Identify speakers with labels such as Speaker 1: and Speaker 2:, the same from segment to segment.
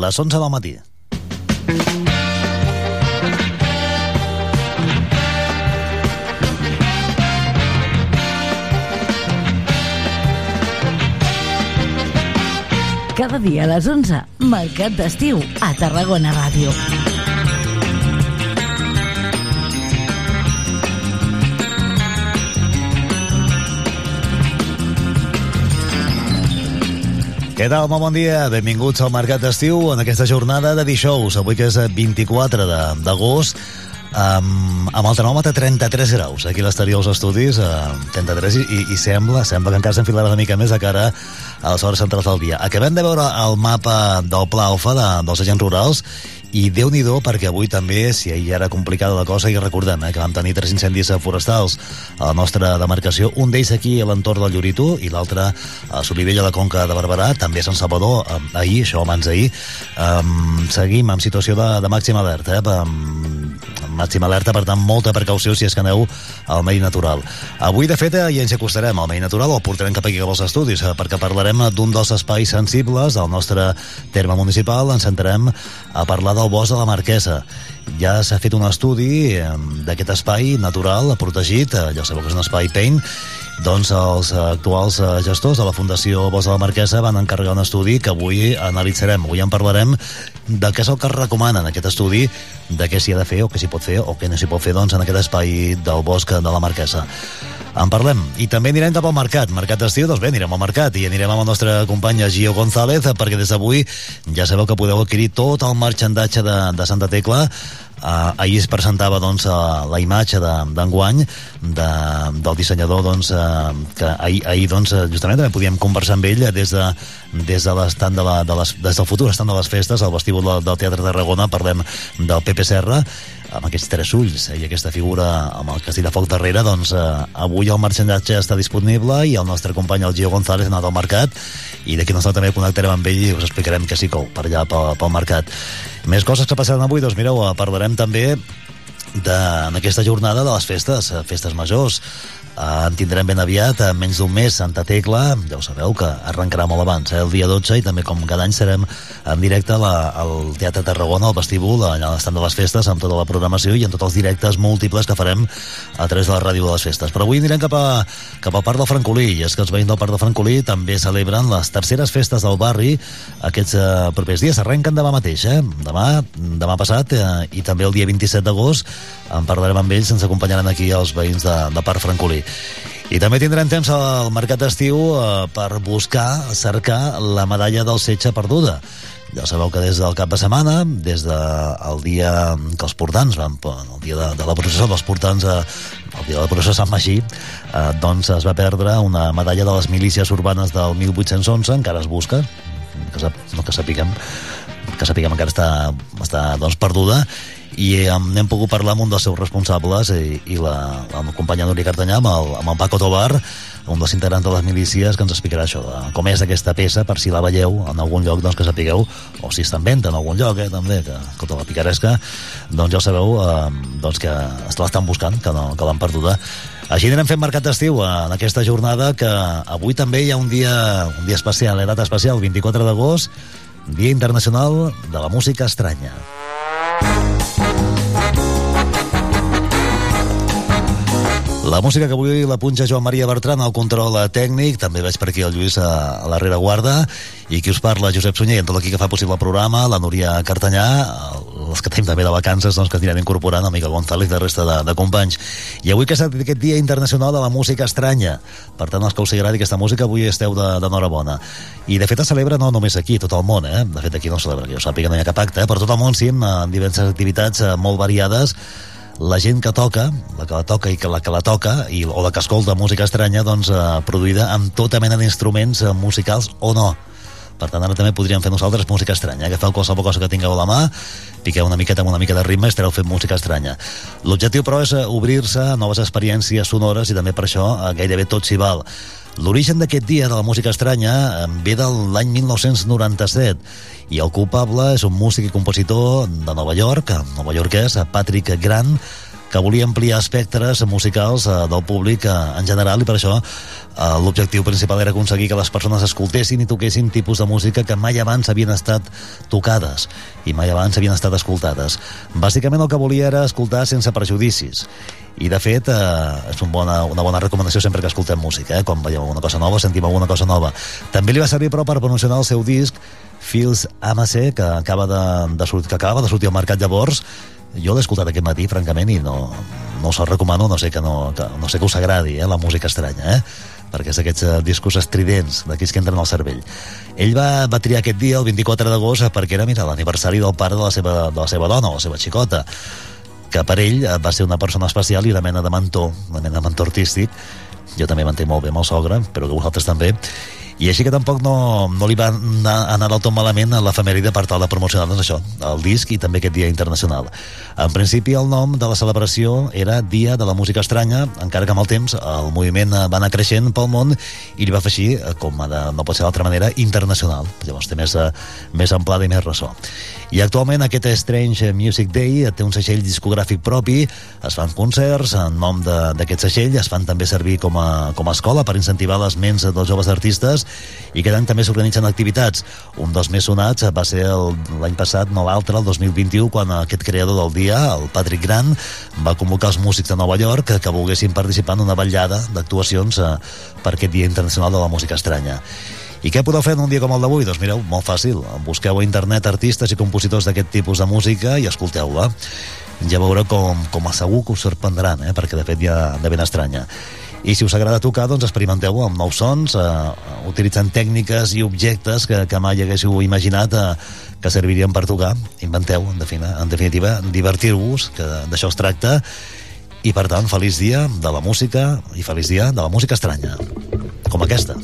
Speaker 1: les 11 del matí.
Speaker 2: Cada dia a les 11, Mercat d'Estiu, a Tarragona Ràdio.
Speaker 1: Què tal? Molt bon dia. Benvinguts al Mercat d'Estiu en aquesta jornada de dijous. Avui que és 24 de- d'agost, amb, amb el termòmetre 33 graus. Aquí a dels estudis, eh, 33, i, i, sembla, sembla que encara s'enfilarà una mica més a cara a les hores centrals del dia. Acabem de veure el mapa del Pla OFA de, dels agents rurals i déu nhi perquè avui també, si ahir era complicada la cosa, i recordem eh, que vam tenir tres incendis forestals a la nostra demarcació, un d'ells aquí a l'entorn del Llorito i l'altre a Solivella, la Conca de Barberà, també a Sant Salvador, eh, ahir, això abans d'ahir. Um, seguim amb situació de, de màxima alerta, eh, amb, màxima alerta, per tant, molta precaució si és que aneu al medi natural. Avui, de fet, eh, ja ens acostarem al medi natural, el portarem cap aquí cap als estudis, eh, perquè parlarem d'un dels espais sensibles del nostre terme municipal, ens centrarem a parlar del bosc de la Marquesa. Ja s'ha fet un estudi d'aquest espai natural protegit, eh, ja sabeu que és un espai PEIN, doncs els actuals eh, gestors de la Fundació Bosc de la Marquesa van encarregar un estudi que avui analitzarem. Avui en parlarem de què és el que es recomana en aquest estudi, de què s'hi ha de fer o què s'hi pot fer o què no s'hi pot fer doncs, en aquest espai del bosc de la Marquesa. En parlem. I també anirem cap al mercat. Mercat d'estiu, doncs bé, anirem al mercat i anirem amb el nostre company Gio González perquè des d'avui ja sabeu que podeu adquirir tot el marxandatge de, de Santa Tecla Uh, ahir es presentava doncs, uh, la imatge d'enguany de, de, del dissenyador doncs, uh, que ahir, ahir doncs, justament també podíem conversar amb ell des, de, des, de l'estant de, la, de les, des del futur estant de les festes al vestíbul del, del Teatre de Tarragona parlem del Pepe Serra amb aquests tres ulls eh, i aquesta figura amb el castell de foc darrere doncs eh, avui el marxandatge està disponible i el nostre company el Gio González ha anat al mercat i d'aquí nostre també connectarem amb ell i us explicarem què s'hi cou per allà pel, pel mercat més coses que passaran avui, doncs mireu, eh, parlarem també de, en aquesta jornada de les festes, eh, festes majors. Eh, en tindrem ben aviat, en menys d'un mes, Santa Tecla, ja ho sabeu que arrencarà molt abans, eh, el dia 12, i també com cada any serem en directe la, al Teatre Tarragona, al vestíbul, allà a l'estat de les festes, amb tota la programació i en tots els directes múltiples que farem a través de la ràdio de les festes. Però avui anirem cap, a, cap al Parc del Francolí, i és que els veïns del Parc del Francolí també celebren les terceres festes del barri aquests eh, propers dies. Arrenquen demà mateix, eh? Demà, demà passat, eh, i també el dia 27 d'agost en parlarem amb ells, ens acompanyaran aquí els veïns de, de Parc Francolí. I també tindrem temps al mercat d'estiu eh, per buscar, cercar la medalla del setge perduda. Ja sabeu que des del cap de setmana, des del de dia que els portants van, el dia de, de la processó dels portants, eh, el dia de la processó Sant Magí, eh, doncs es va perdre una medalla de les milícies urbanes del 1811, encara es busca, que, sap, no que sapiguem, que sapiguem encara està, està doncs, perduda, i um, n'hem pogut parlar amb un dels seus responsables i, i la, la companya Núria Cartanyà amb el, amb el Paco Tobar un dels integrants de les milícies que ens explicarà això de com és aquesta peça, per si la veieu en algun lloc, doncs que sapigueu o si està en venda en algun lloc, eh, també que, tota la picaresca, doncs ja ho sabeu eh, doncs que l'estan buscant que, no, que l'han perduda així anirem fent mercat d'estiu en aquesta jornada que avui també hi ha un dia, un dia especial, eh, data especial, 24 d'agost, Dia Internacional de la Música Estranya. La música que avui la punxa Joan Maria Bertran al control tècnic, també veig per aquí el Lluís a, a la rereguarda, i qui us parla, Josep Sunyer, en tot l'equip que fa possible el programa, la Núria Cartanyà, els que tenim també de vacances, doncs, que anirem incorporant, el Miquel González i la resta de, de companys. I avui que és aquest Dia Internacional de la Música Estranya, per tant, els que us agradi aquesta música, avui esteu d'enhorabona. I, de fet, es celebra no només aquí, tot el món, eh? De fet, aquí no es celebra, que jo sàpiga, no hi ha cap acte, eh? per tot el món, sí, amb diverses activitats eh, molt variades, la gent que toca, la que la toca i que la que la toca, i, o la que escolta música estranya, doncs, eh, produïda amb tota mena d'instruments eh, musicals o no. Per tant, ara també podríem fer nosaltres música estranya. Agafeu qualsevol cosa que tingueu a la mà, piqueu una miqueta amb una mica de ritme i estareu fent música estranya. L'objectiu, però, és eh, obrir-se a noves experiències sonores i també per això eh, gairebé tot s'hi val. L'origen d'aquest dia de la música estranya ve de l'any 1997 i el culpable és un músic i compositor de Nova York, nova yorkès, Patrick Grant, que volia ampliar espectres musicals eh, del públic eh, en general i per això eh, l'objectiu principal era aconseguir que les persones escoltessin i toquessin tipus de música que mai abans havien estat tocades i mai abans havien estat escoltades. Bàsicament el que volia era escoltar sense prejudicis i de fet eh, és un bona, una bona recomanació sempre que escoltem música eh? quan veiem alguna cosa nova, sentim alguna cosa nova també li va servir però per promocionar el seu disc Fils Amase que acaba de, de, sortir, que acaba de sortir al mercat llavors jo l'he escoltat aquest matí, francament, i no, no us recomano, no sé que, no, que, no sé que us agradi, eh, la música estranya, eh? perquè és aquests uh, discos estridents d'aquells que entren al cervell. Ell va, va triar aquest dia, el 24 d'agost, perquè era, mira, l'aniversari del pare de la, seva, de la seva dona, la seva xicota, que per ell eh, va ser una persona especial i una mena de mentor, una mena de mentor artístic. Jo també m'entenc molt bé amb el sogre, però que vosaltres també i així que tampoc no, no li va anar, anar del tot malament a l'efemèride per tal de promocionar doncs, això, el disc i també aquest dia internacional. En principi el nom de la celebració era Dia de la Música Estranya, encara que amb el temps el moviment va anar creixent pel món i li va fer així, com de, no pot ser d'altra manera, internacional. Llavors té més, eh, més amplada i més ressò. I actualment aquest Strange Music Day té un segell discogràfic propi, es fan concerts en nom d'aquest segell, es fan també servir com a, com a escola per incentivar les ments dels joves artistes i cada any també s'organitzen activitats. Un dels més sonats va ser l'any passat, no l'altre, el 2021, quan aquest creador del dia, el Patrick Grant, va convocar els músics de Nova York que, que volguessin participar en una vetllada d'actuacions eh, per aquest Dia Internacional de la Música Estranya. I què podeu fer en un dia com el d'avui? Doncs mireu, molt fàcil. Busqueu a internet artistes i compositors d'aquest tipus de música i escolteu-la. Ja veureu com, com a segur que us sorprendran, eh? perquè de fet ja de ben estranya. I si us agrada tocar, doncs experimenteu amb nous sons, eh, utilitzant tècniques i objectes que, que mai haguéssiu imaginat eh, que servirien per tocar. Inventeu, en definitiva, en definitiva divertir-vos, que d'això es tracta, i per tant, feliç dia de la música i feliç dia de la música estranya, com aquesta.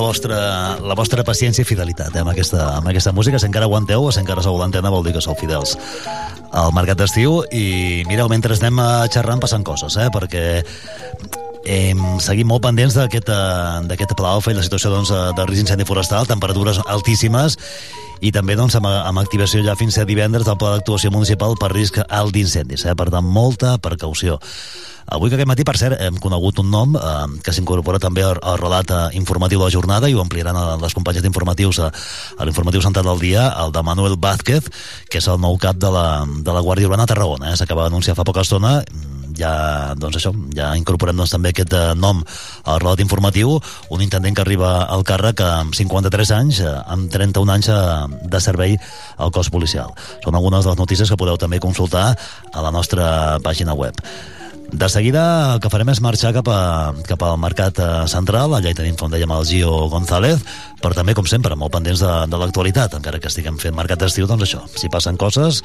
Speaker 1: Vostra, la vostra paciència i fidelitat eh, amb, aquesta, amb aquesta música. Si encara aguanteu o si encara sou l'antena vol dir que sou fidels al mercat d'estiu i mireu, mentre anem xerrant passen coses, eh, perquè eh, seguim molt pendents d'aquest pla i la situació doncs, de risc incendi forestal, temperatures altíssimes i també doncs, amb, amb activació ja fins a divendres del pla d'actuació municipal per risc alt d'incendis. Eh? Per tant, molta precaució. Avui que aquest matí, per cert, hem conegut un nom eh, que s'incorpora també al, relat eh, informatiu de la jornada i ho ampliaran a les companyes d'informatius a, a l'informatiu central del dia, el de Manuel Vázquez, que és el nou cap de la, de la Guàrdia Urbana a Tarragona. Eh? S'acaba d'anunciar fa poca estona ja, doncs això, ja incorporem doncs, també aquest uh, nom al relat informatiu, un intendent que arriba al càrrec amb 53 anys, uh, amb 31 anys de servei al cos policial. Són algunes de les notícies que podeu també consultar a la nostra pàgina web. De seguida el que farem és marxar cap, a, cap al mercat eh, central, allà hi tenim, com dèiem, el Gio González, però també, com sempre, molt pendents de, de l'actualitat, encara que estiguem fent mercat d'estiu, doncs això, si passen coses,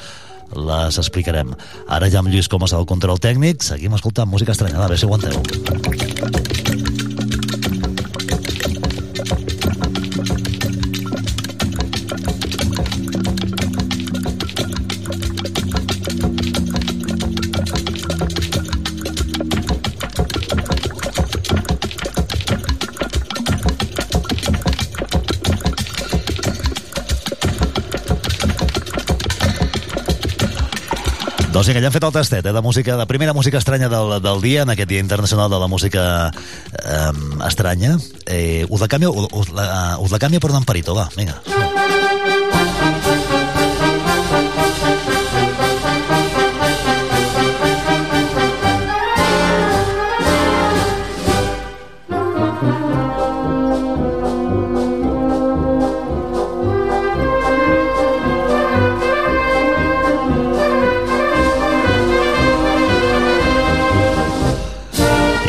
Speaker 1: les explicarem. Ara ja amb Lluís Comas al control tècnic, seguim escoltant música estranyada, a veure si aguanteu. Doncs vinga, ja hem fet el tastet eh, de música, de primera música estranya del, del dia, en aquest dia internacional de la música eh, estranya. Eh, us la canvio, us, la, us la canvio per un amparito, va, vinga.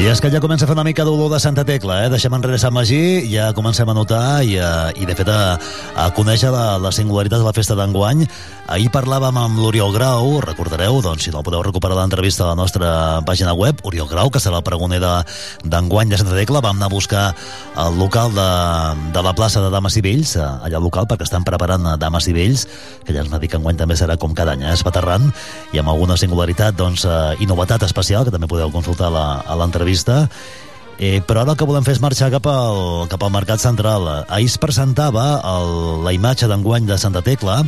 Speaker 1: És que ja comença a fer una mica d'olor de Santa Tecla, eh? Deixem enrere Sant Magí, ja comencem a notar i, a, i de fet a, a conèixer la, la singularitat de la festa d'enguany. Ahir parlàvem amb l'Oriol Grau, recordareu, doncs si no podeu recuperar l'entrevista a la nostra pàgina web, Oriol Grau, que serà el pregoner d'enguany de, de Santa Tecla, vam anar a buscar el local de, de la plaça de Dames i Vells, eh, allà al local, perquè estan preparant Dames i Vells, que ja ens va dir que enguany també serà com cada any, eh? espaterrant, i amb alguna singularitat doncs, eh, i novetat especial, que també podeu consultar la, a l'entrevista entrevista Eh, però ara el que volem fer és marxar cap al, cap al Mercat Central. Ahir es presentava el, la imatge d'enguany de Santa Tecla,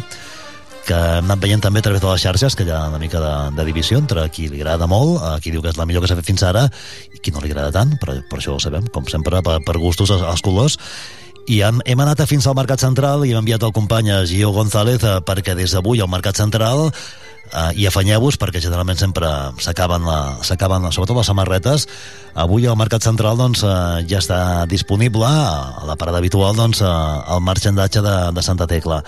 Speaker 1: que hem anat veient també a través de les xarxes, que hi ha una mica de, de divisió entre qui li agrada molt, qui diu que és la millor que s'ha fet fins ara, i qui no li agrada tant, però per això ho sabem, com sempre, per, per gustos els, els colors. I hem, hem anat fins al Mercat Central i hem enviat el company Gio González eh, perquè des d'avui al Mercat Central uh, i afanyeu-vos perquè generalment sempre s'acaben, s'acaben sobretot les samarretes avui al Mercat Central doncs, uh, ja està disponible a la parada habitual doncs, uh, el marxandatge de, de Santa Tecla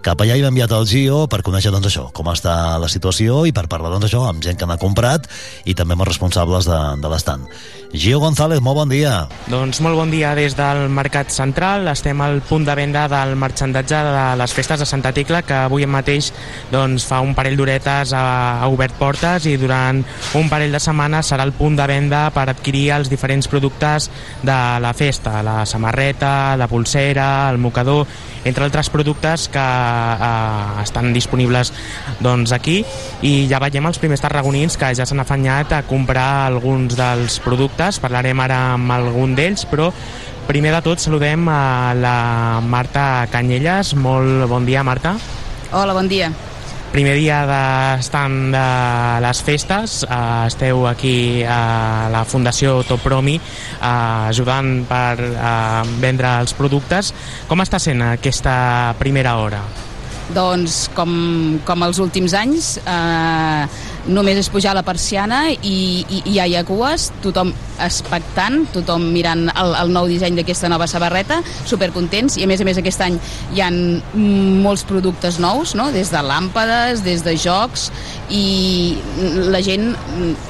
Speaker 1: cap allà hi hem enviat el Gio per conèixer doncs, això, com està la situació i per parlar doncs, això, amb gent que n'ha comprat i també amb els responsables de, de l'estant. Gio González, molt bon dia.
Speaker 3: Doncs molt bon dia des del Mercat Central. Estem al punt de venda del marxandatge de les festes de Santa Tecla, que avui mateix doncs, fa un parell d'horetes ha, obert portes i durant un parell de setmanes serà el punt de venda per adquirir els diferents productes de la festa, la samarreta, la pulsera, el mocador, entre altres productes que eh, estan disponibles doncs, aquí i ja veiem els primers tarragonins que ja s'han afanyat a comprar alguns dels productes, parlarem ara amb algun d'ells, però primer de tot saludem a la Marta Canyelles. Molt bon dia, Marta.
Speaker 4: Hola, bon dia
Speaker 3: primer dia d'estant de les festes eh, esteu aquí a la Fundació Topromi eh, ajudant per eh, vendre els productes com està sent aquesta primera hora?
Speaker 4: Doncs com, com els últims anys eh, només és pujar la persiana i, i, i hi ha cues, tothom expectant, tothom mirant el, el nou disseny d'aquesta nova sabarreta, supercontents i a més a més aquest any hi han molts productes nous, no? des de làmpades, des de jocs i la gent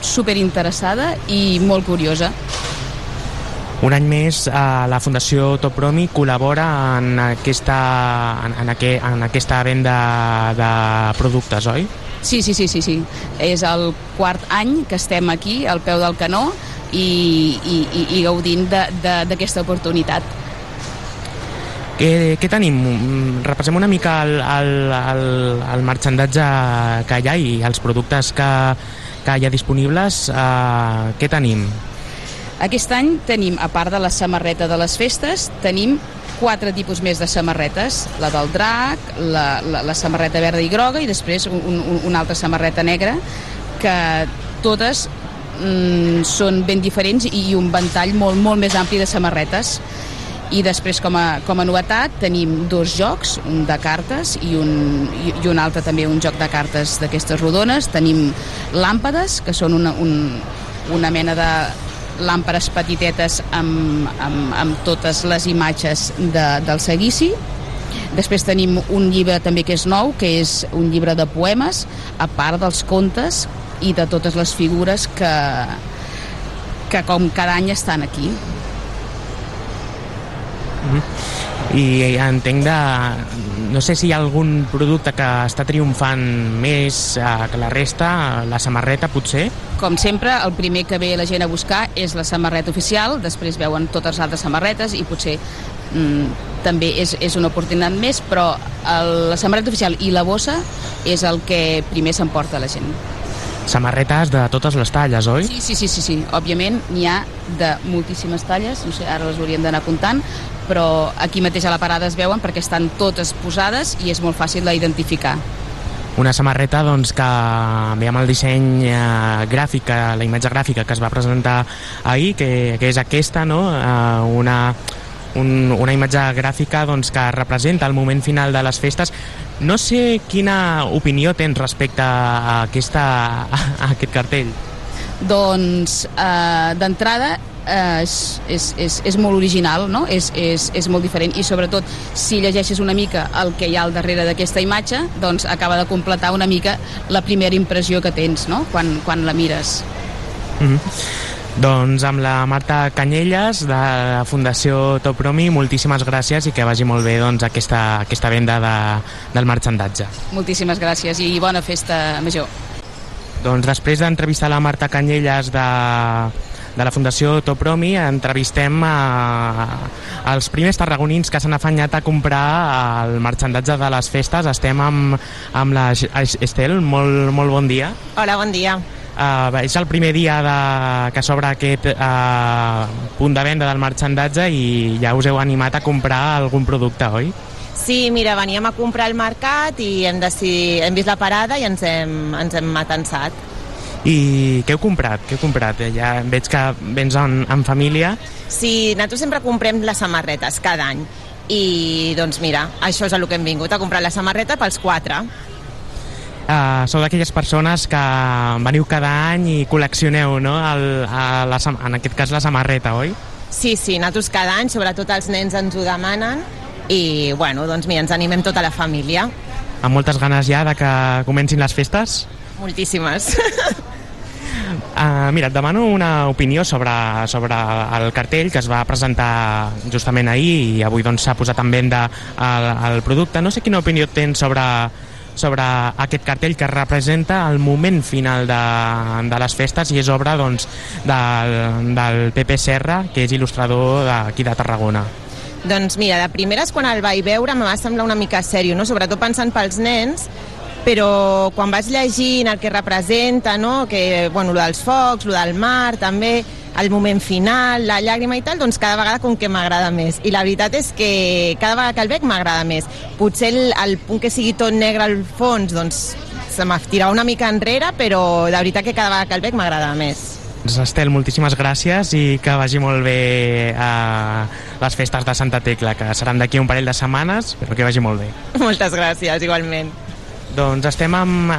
Speaker 4: superinteressada i molt curiosa.
Speaker 3: Un any més eh, la Fundació Topromi col·labora en aquesta, en, en, aqu en aquesta venda de productes, oi?
Speaker 4: Sí, sí, sí, sí, sí. És el quart any que estem aquí, al peu del canó, i, i, i, i gaudint d'aquesta oportunitat.
Speaker 3: Què, què tenim? Repassem una mica el, el, el, el marxandatge que hi ha i els productes que, que hi ha disponibles. Eh, què tenim?
Speaker 4: Aquest any tenim, a part de la samarreta de les festes, tenim quatre tipus més de samarretes, la del drac, la, la, la samarreta verda i groga i després un, un, una altra samarreta negra que totes mm, són ben diferents i un ventall molt, molt més ampli de samarretes I després, com a, com a novetat, tenim dos jocs, un de cartes i un, i, i un altre també, un joc de cartes d'aquestes rodones. Tenim làmpades, que són una, un, una mena de làmpades petitetes amb, amb, amb totes les imatges de, del seguici. Després tenim un llibre també que és nou, que és un llibre de poemes, a part dels contes i de totes les figures que, que com cada any estan aquí.
Speaker 3: I entenc de... No sé si hi ha algun producte que està triomfant més eh, que la resta, la samarreta potser?
Speaker 4: Com sempre, el primer que ve la gent a buscar és la samarreta oficial, després veuen totes les altres samarretes i potser mm, també és, és una oportunitat més, però el, la samarreta oficial i la bossa és el que primer s'emporta la gent.
Speaker 3: Samarretes de totes les talles, oi?
Speaker 4: Sí, sí, sí, sí, sí. òbviament n'hi ha de moltíssimes talles, no sé, ara les hauríem d'anar comptant, però aquí mateix a la parada es veuen perquè estan totes posades i és molt fàcil d'identificar.
Speaker 3: Una samarreta doncs, que ve amb el disseny eh, gràfic, la imatge gràfica que es va presentar ahir, que, que és aquesta, no? eh, una, un, una imatge gràfica doncs, que representa el moment final de les festes. No sé quina opinió tens respecte a, aquesta, a aquest cartell.
Speaker 4: Doncs, eh, d'entrada, eh, és, és, és, és molt original, no? és, és, és molt diferent i sobretot si llegeixes una mica el que hi ha al darrere d'aquesta imatge doncs acaba de completar una mica la primera impressió que tens no? quan, quan la mires.
Speaker 3: Mm -hmm. Doncs amb la Marta Canyelles de la Fundació Topromi, moltíssimes gràcies i que vagi molt bé doncs, aquesta, aquesta venda de, del marxandatge.
Speaker 4: Moltíssimes gràcies i bona festa major.
Speaker 3: Doncs després d'entrevistar la Marta Canyelles de, de la Fundació Topromi entrevistem a, als primers tarragonins que s'han afanyat a comprar el marxandatge de les festes. Estem amb, amb la Estel, molt, molt bon dia.
Speaker 5: Hola, bon dia.
Speaker 3: Uh, és el primer dia de, que s'obre aquest uh, punt de venda del marxandatge i ja us heu animat a comprar algun producte, oi?
Speaker 5: Sí, mira, veníem a comprar al mercat i hem, decidit, hem vist la parada i ens hem, ens hem atensat.
Speaker 3: I què heu comprat? Què heu comprat? Ja veig que vens en, en família.
Speaker 5: Sí, nosaltres sempre comprem les samarretes cada any i doncs mira, això és el que hem vingut, a comprar la samarreta pels quatre
Speaker 3: uh, sou d'aquelles persones que veniu cada any i col·leccioneu, no?, el, a la, en aquest cas la samarreta, oi?
Speaker 5: Sí, sí, nosaltres cada any, sobretot els nens ens ho demanen i, bueno, doncs mira, ens animem tota la família.
Speaker 3: Amb moltes ganes ja de que comencin les festes?
Speaker 5: Moltíssimes.
Speaker 3: Uh, mira, et demano una opinió sobre, sobre el cartell que es va presentar justament ahir i avui doncs, s'ha doncs, posat en venda el, el producte. No sé quina opinió tens sobre sobre aquest cartell que representa el moment final de, de les festes i és obra doncs, del, del Pepe Serra, que és il·lustrador d'aquí de Tarragona.
Speaker 5: Doncs mira, de primeres quan el vaig veure em va semblar una mica sèrio, no? sobretot pensant pels nens, però quan vaig llegint el que representa, no? que, bueno, lo dels focs, lo del mar, també, el moment final, la llàgrima i tal, doncs cada vegada com que m'agrada més. I la veritat és que cada vegada que el veig m'agrada més. Potser el, el punt que sigui tot negre al fons, doncs se m'estirà una mica enrere, però de veritat que cada vegada que el veig m'agrada més.
Speaker 3: Doncs Estel, moltíssimes gràcies i que vagi molt bé a les festes de Santa Tecla, que seran d'aquí un parell de setmanes, però que vagi molt bé.
Speaker 5: Moltes gràcies, igualment.
Speaker 3: Doncs estem amb, eh,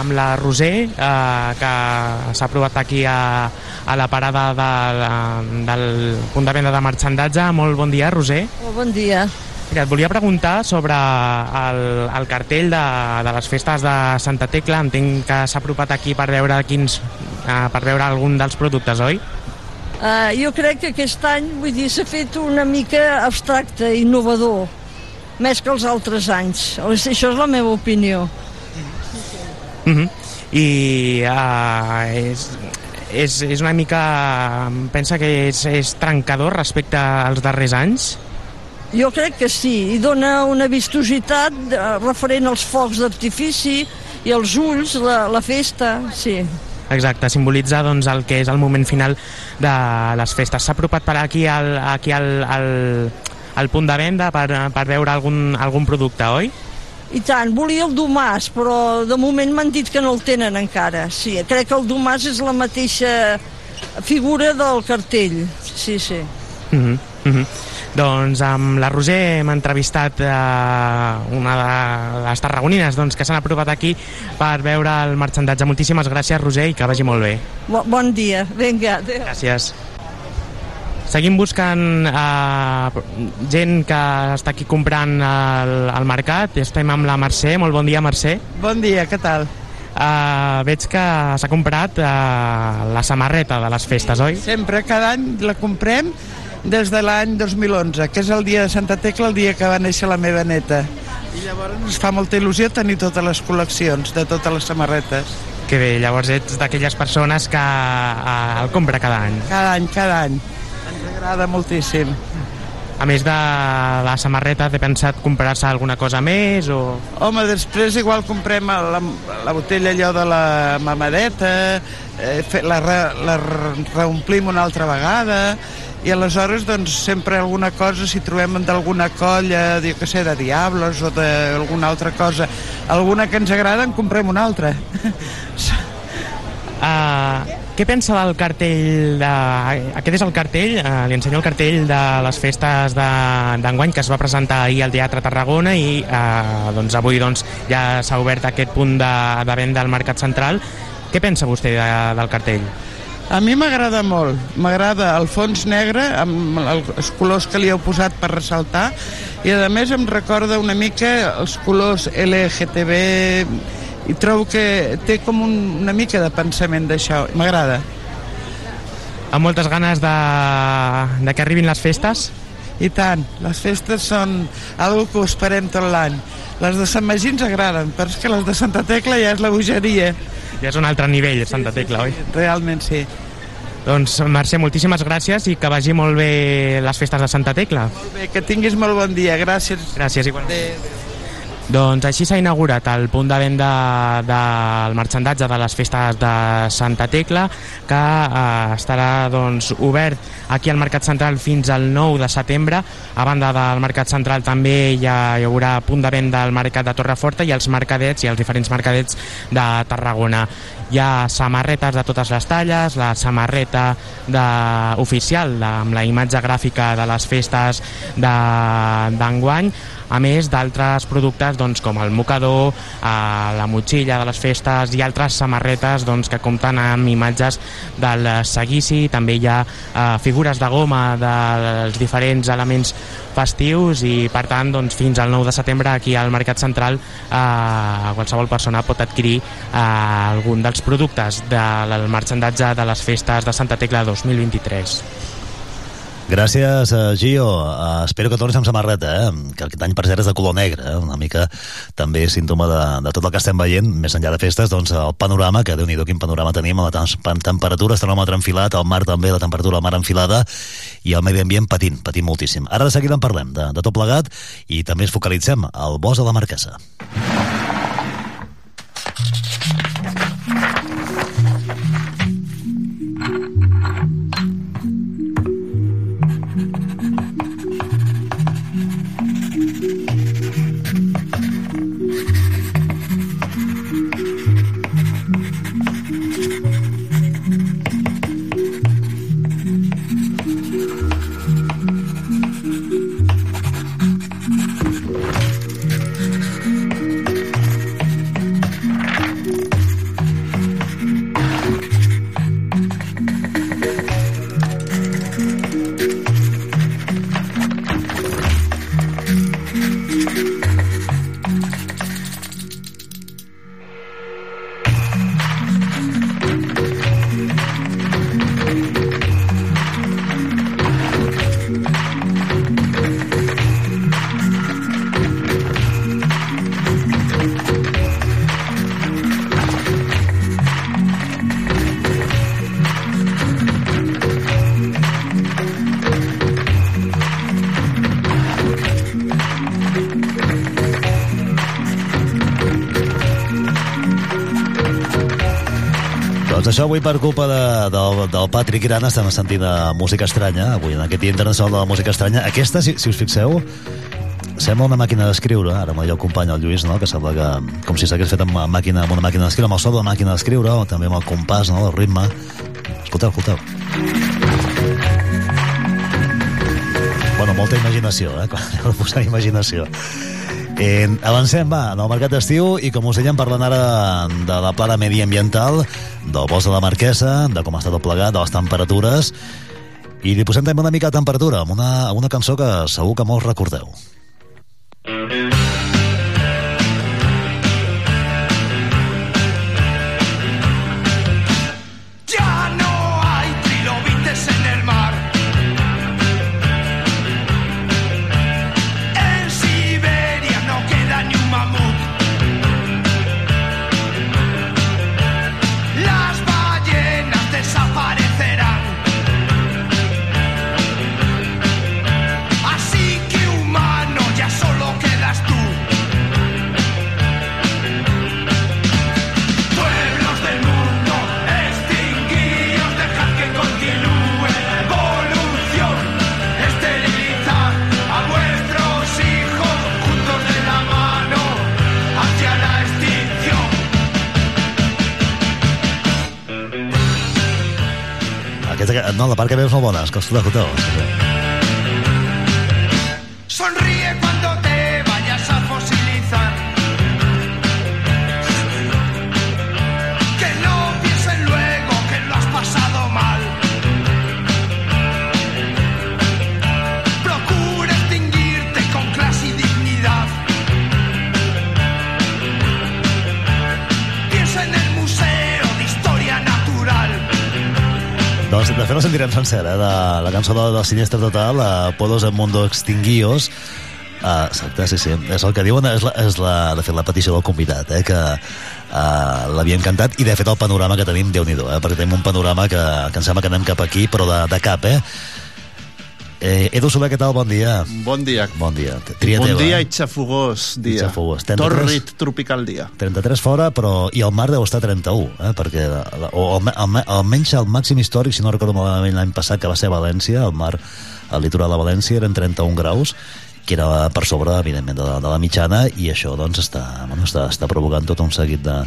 Speaker 3: amb la Roser, eh, que s'ha provat aquí a, a la parada de, de, del punt de venda de marxandatge. Molt bon dia, Roser.
Speaker 6: Oh, bon dia.
Speaker 3: Mira, et volia preguntar sobre el, el cartell de, de les festes de Santa Tecla. Entenc que s'ha apropat aquí per veure quins, eh, per veure algun dels productes, oi?
Speaker 6: Uh, jo crec que aquest any, vull dir, s'ha fet una mica abstracte, innovador més que els altres anys. Això és la meva opinió.
Speaker 3: Mm -hmm. I uh, és, és, és una mica... Pensa que és, és trencador respecte als darrers anys?
Speaker 6: Jo crec que sí, i dona una vistositat eh, referent als focs d'artifici i als ulls, la, la festa, sí.
Speaker 3: Exacte, simbolitza doncs, el que és el moment final de les festes. S'ha apropat per aquí al, aquí al, al, al punt de venda per, per veure algun, algun producte, oi?
Speaker 6: I tant, volia el Domàs, però de moment m'han dit que no el tenen encara. Sí, crec que el Domàs és la mateixa figura del cartell. Sí, sí.
Speaker 3: Mm -hmm. Mm -hmm. Doncs amb la Roser hem entrevistat eh, una de les tarragonines doncs, que s'han aprovat aquí per veure el marxandatge. Moltíssimes gràcies, Roser, i que vagi molt bé.
Speaker 6: Bo, bon dia. Vinga, adéu.
Speaker 3: Gràcies. Seguim buscant eh, gent que està aquí comprant al, al mercat. Estem amb la Mercè. Molt bon dia, Mercè.
Speaker 7: Bon dia, què tal?
Speaker 3: Uh, veig que s'ha comprat uh, la samarreta de les festes, oi?
Speaker 7: Sempre, cada any la comprem des de l'any 2011, que és el dia de Santa Tecla, el dia que va néixer la meva neta. I llavors ens fa molta il·lusió tenir totes les col·leccions de totes les samarretes.
Speaker 3: Que bé, llavors ets d'aquelles persones que uh, el compra cada any.
Speaker 7: Cada any, cada any. Ens agrada moltíssim.
Speaker 3: A més de la samarreta, té pensat comprar-se alguna cosa més o...
Speaker 7: Home, després igual comprem la, la botella allò de la mamadeta, eh, la, re, la re- reomplim una altra vegada, i aleshores doncs sempre alguna cosa, si trobem d'alguna colla, jo que sé, de Diables o d'alguna altra cosa, alguna que ens agrada, en comprem una altra.
Speaker 3: Uh, què pensa del cartell? De... Aquest és el cartell, uh, li ensenyo el cartell de les festes de- d'enguany que es va presentar ahir al Teatre Tarragona i uh, doncs avui doncs, ja s'ha obert aquest punt de, de venda al Mercat Central. Què pensa vostè de, del cartell?
Speaker 7: A mi m'agrada molt, m'agrada el fons negre amb els colors que li heu posat per ressaltar i a més em recorda una mica els colors LGTB i trobo que té com un, una mica de pensament d'això, m'agrada.
Speaker 3: Amb moltes ganes de, de que arribin les festes?
Speaker 7: I tant, les festes són algo que ho esperem tot l'any. Les de Sant Magí ens agraden, però és que les de Santa Tecla ja és la bogeria.
Speaker 3: Ja és un altre nivell, Santa Tecla, oi?
Speaker 7: Realment sí.
Speaker 3: Doncs, Mercè, moltíssimes gràcies i que vagi molt bé les festes de Santa Tecla.
Speaker 7: Molt bé, que tinguis molt bon dia, gràcies.
Speaker 3: Gràcies, igualment.
Speaker 7: Adéu.
Speaker 3: Doncs així s'ha inaugurat el punt de venda del marxandatge de les festes de Santa Tecla que eh, estarà doncs, obert aquí al Mercat Central fins al 9 de setembre. A banda del Mercat Central també hi, ha, hi haurà punt de venda al Mercat de Torreforta i els mercadets i els diferents mercadets de Tarragona. Hi ha samarretes de totes les talles, la samarreta de, oficial de, amb la imatge gràfica de les festes de- d'enguany, a més d'altres productes doncs, com el mocador, eh, la motxilla de les festes i altres samarretes doncs, que compten amb imatges del seguici, també hi ha eh, figures de goma dels diferents elements festius i per tant doncs, fins al 9 de setembre aquí al Mercat Central eh, qualsevol persona pot adquirir eh, algun dels productes del marxandatge de les festes de Santa Tecla 2023.
Speaker 1: Gràcies, eh, Gio. Uh, espero que tornis amb samarreta, eh? que aquest any per cert és de color negre, eh? una mica també símptoma de, de tot el que estem veient, més enllà de festes, doncs el panorama, que déu nhi quin panorama tenim, la tem temperatura, el termòmetre enfilat, el mar també, la temperatura del mar enfilada, i el medi ambient patint, patint moltíssim. Ara de seguida en parlem de, de tot plegat i també ens focalitzem al bosc de la Marquesa. Això avui per culpa de, del, del Patrick Gran estem sentint eh, música estranya, avui en aquest dia internacional de la música estranya. Aquesta, si, si us fixeu, sembla una màquina d'escriure, ara amb el company, el Lluís, no? que sembla que com si s'hagués fet amb, màquina, amb una màquina d'escriure, amb el so de la màquina d'escriure, o també amb el compàs, no? el ritme. Escolteu, escolteu. Bueno, molta imaginació, eh? Quan heu de posar imaginació. Eh, avancem, va, en el mercat d'estiu i com us dèiem parlant ara de la plana mediambiental, del bosc de la Marquesa, de com està tot plegat, de les temperatures i li posem també una mica de temperatura amb una, amb una cançó que segur que molts recordeu. Veus molt bona, és que la sentirem sencera, eh? de la cançó de, de Sinistre Total, a Pueblos del Mundo Extinguios. Uh, exacte, sí, sí. És el que diuen, és, la, és la, de fet, la petició del convidat, eh? que uh, l'havien cantat, i de fet el panorama que tenim, déu nhi eh? perquè tenim un panorama que, que em sembla que anem cap aquí, però de, de cap, eh? Eh, Edu Soler, què tal? Bon dia.
Speaker 8: Bon dia.
Speaker 1: Bon dia. Tria
Speaker 8: bon
Speaker 1: teva,
Speaker 8: dia
Speaker 1: eh?
Speaker 8: i xafogós dia.
Speaker 1: xafogós. 33.
Speaker 8: Torrit tropical dia.
Speaker 1: 33 fora, però... I el mar deu estar 31, eh? perquè o alme- alme- almenys el màxim històric, si no recordo malament l'any passat, que va ser a València, el mar al litoral de València eren 31 graus, que era per sobre, evidentment, de la, de la mitjana, i això doncs, està, bueno, està, està provocant tot un seguit de,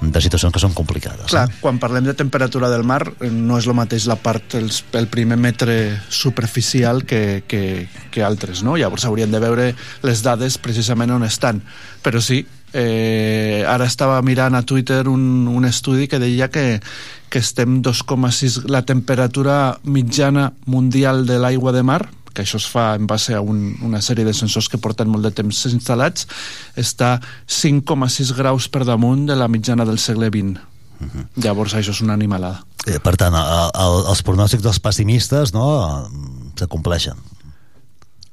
Speaker 1: de situacions que són complicades.
Speaker 8: Clar,
Speaker 1: Eh?
Speaker 8: quan parlem de temperatura del mar eh, no és el mateix la part, els, el primer metre superficial que, que, que altres, no? Llavors hauríem de veure les dades precisament on estan. Però sí, eh, ara estava mirant a Twitter un, un estudi que deia que, que estem 2,6... La temperatura mitjana mundial de l'aigua de mar, que això es fa en base a un, una sèrie de sensors que porten molt de temps instal·lats, està 5,6 graus per damunt de la mitjana del segle XX. Llavors això és una animalada.
Speaker 1: Eh, per tant, el, el, els pronòstics dels pessimistes no, se compleixen.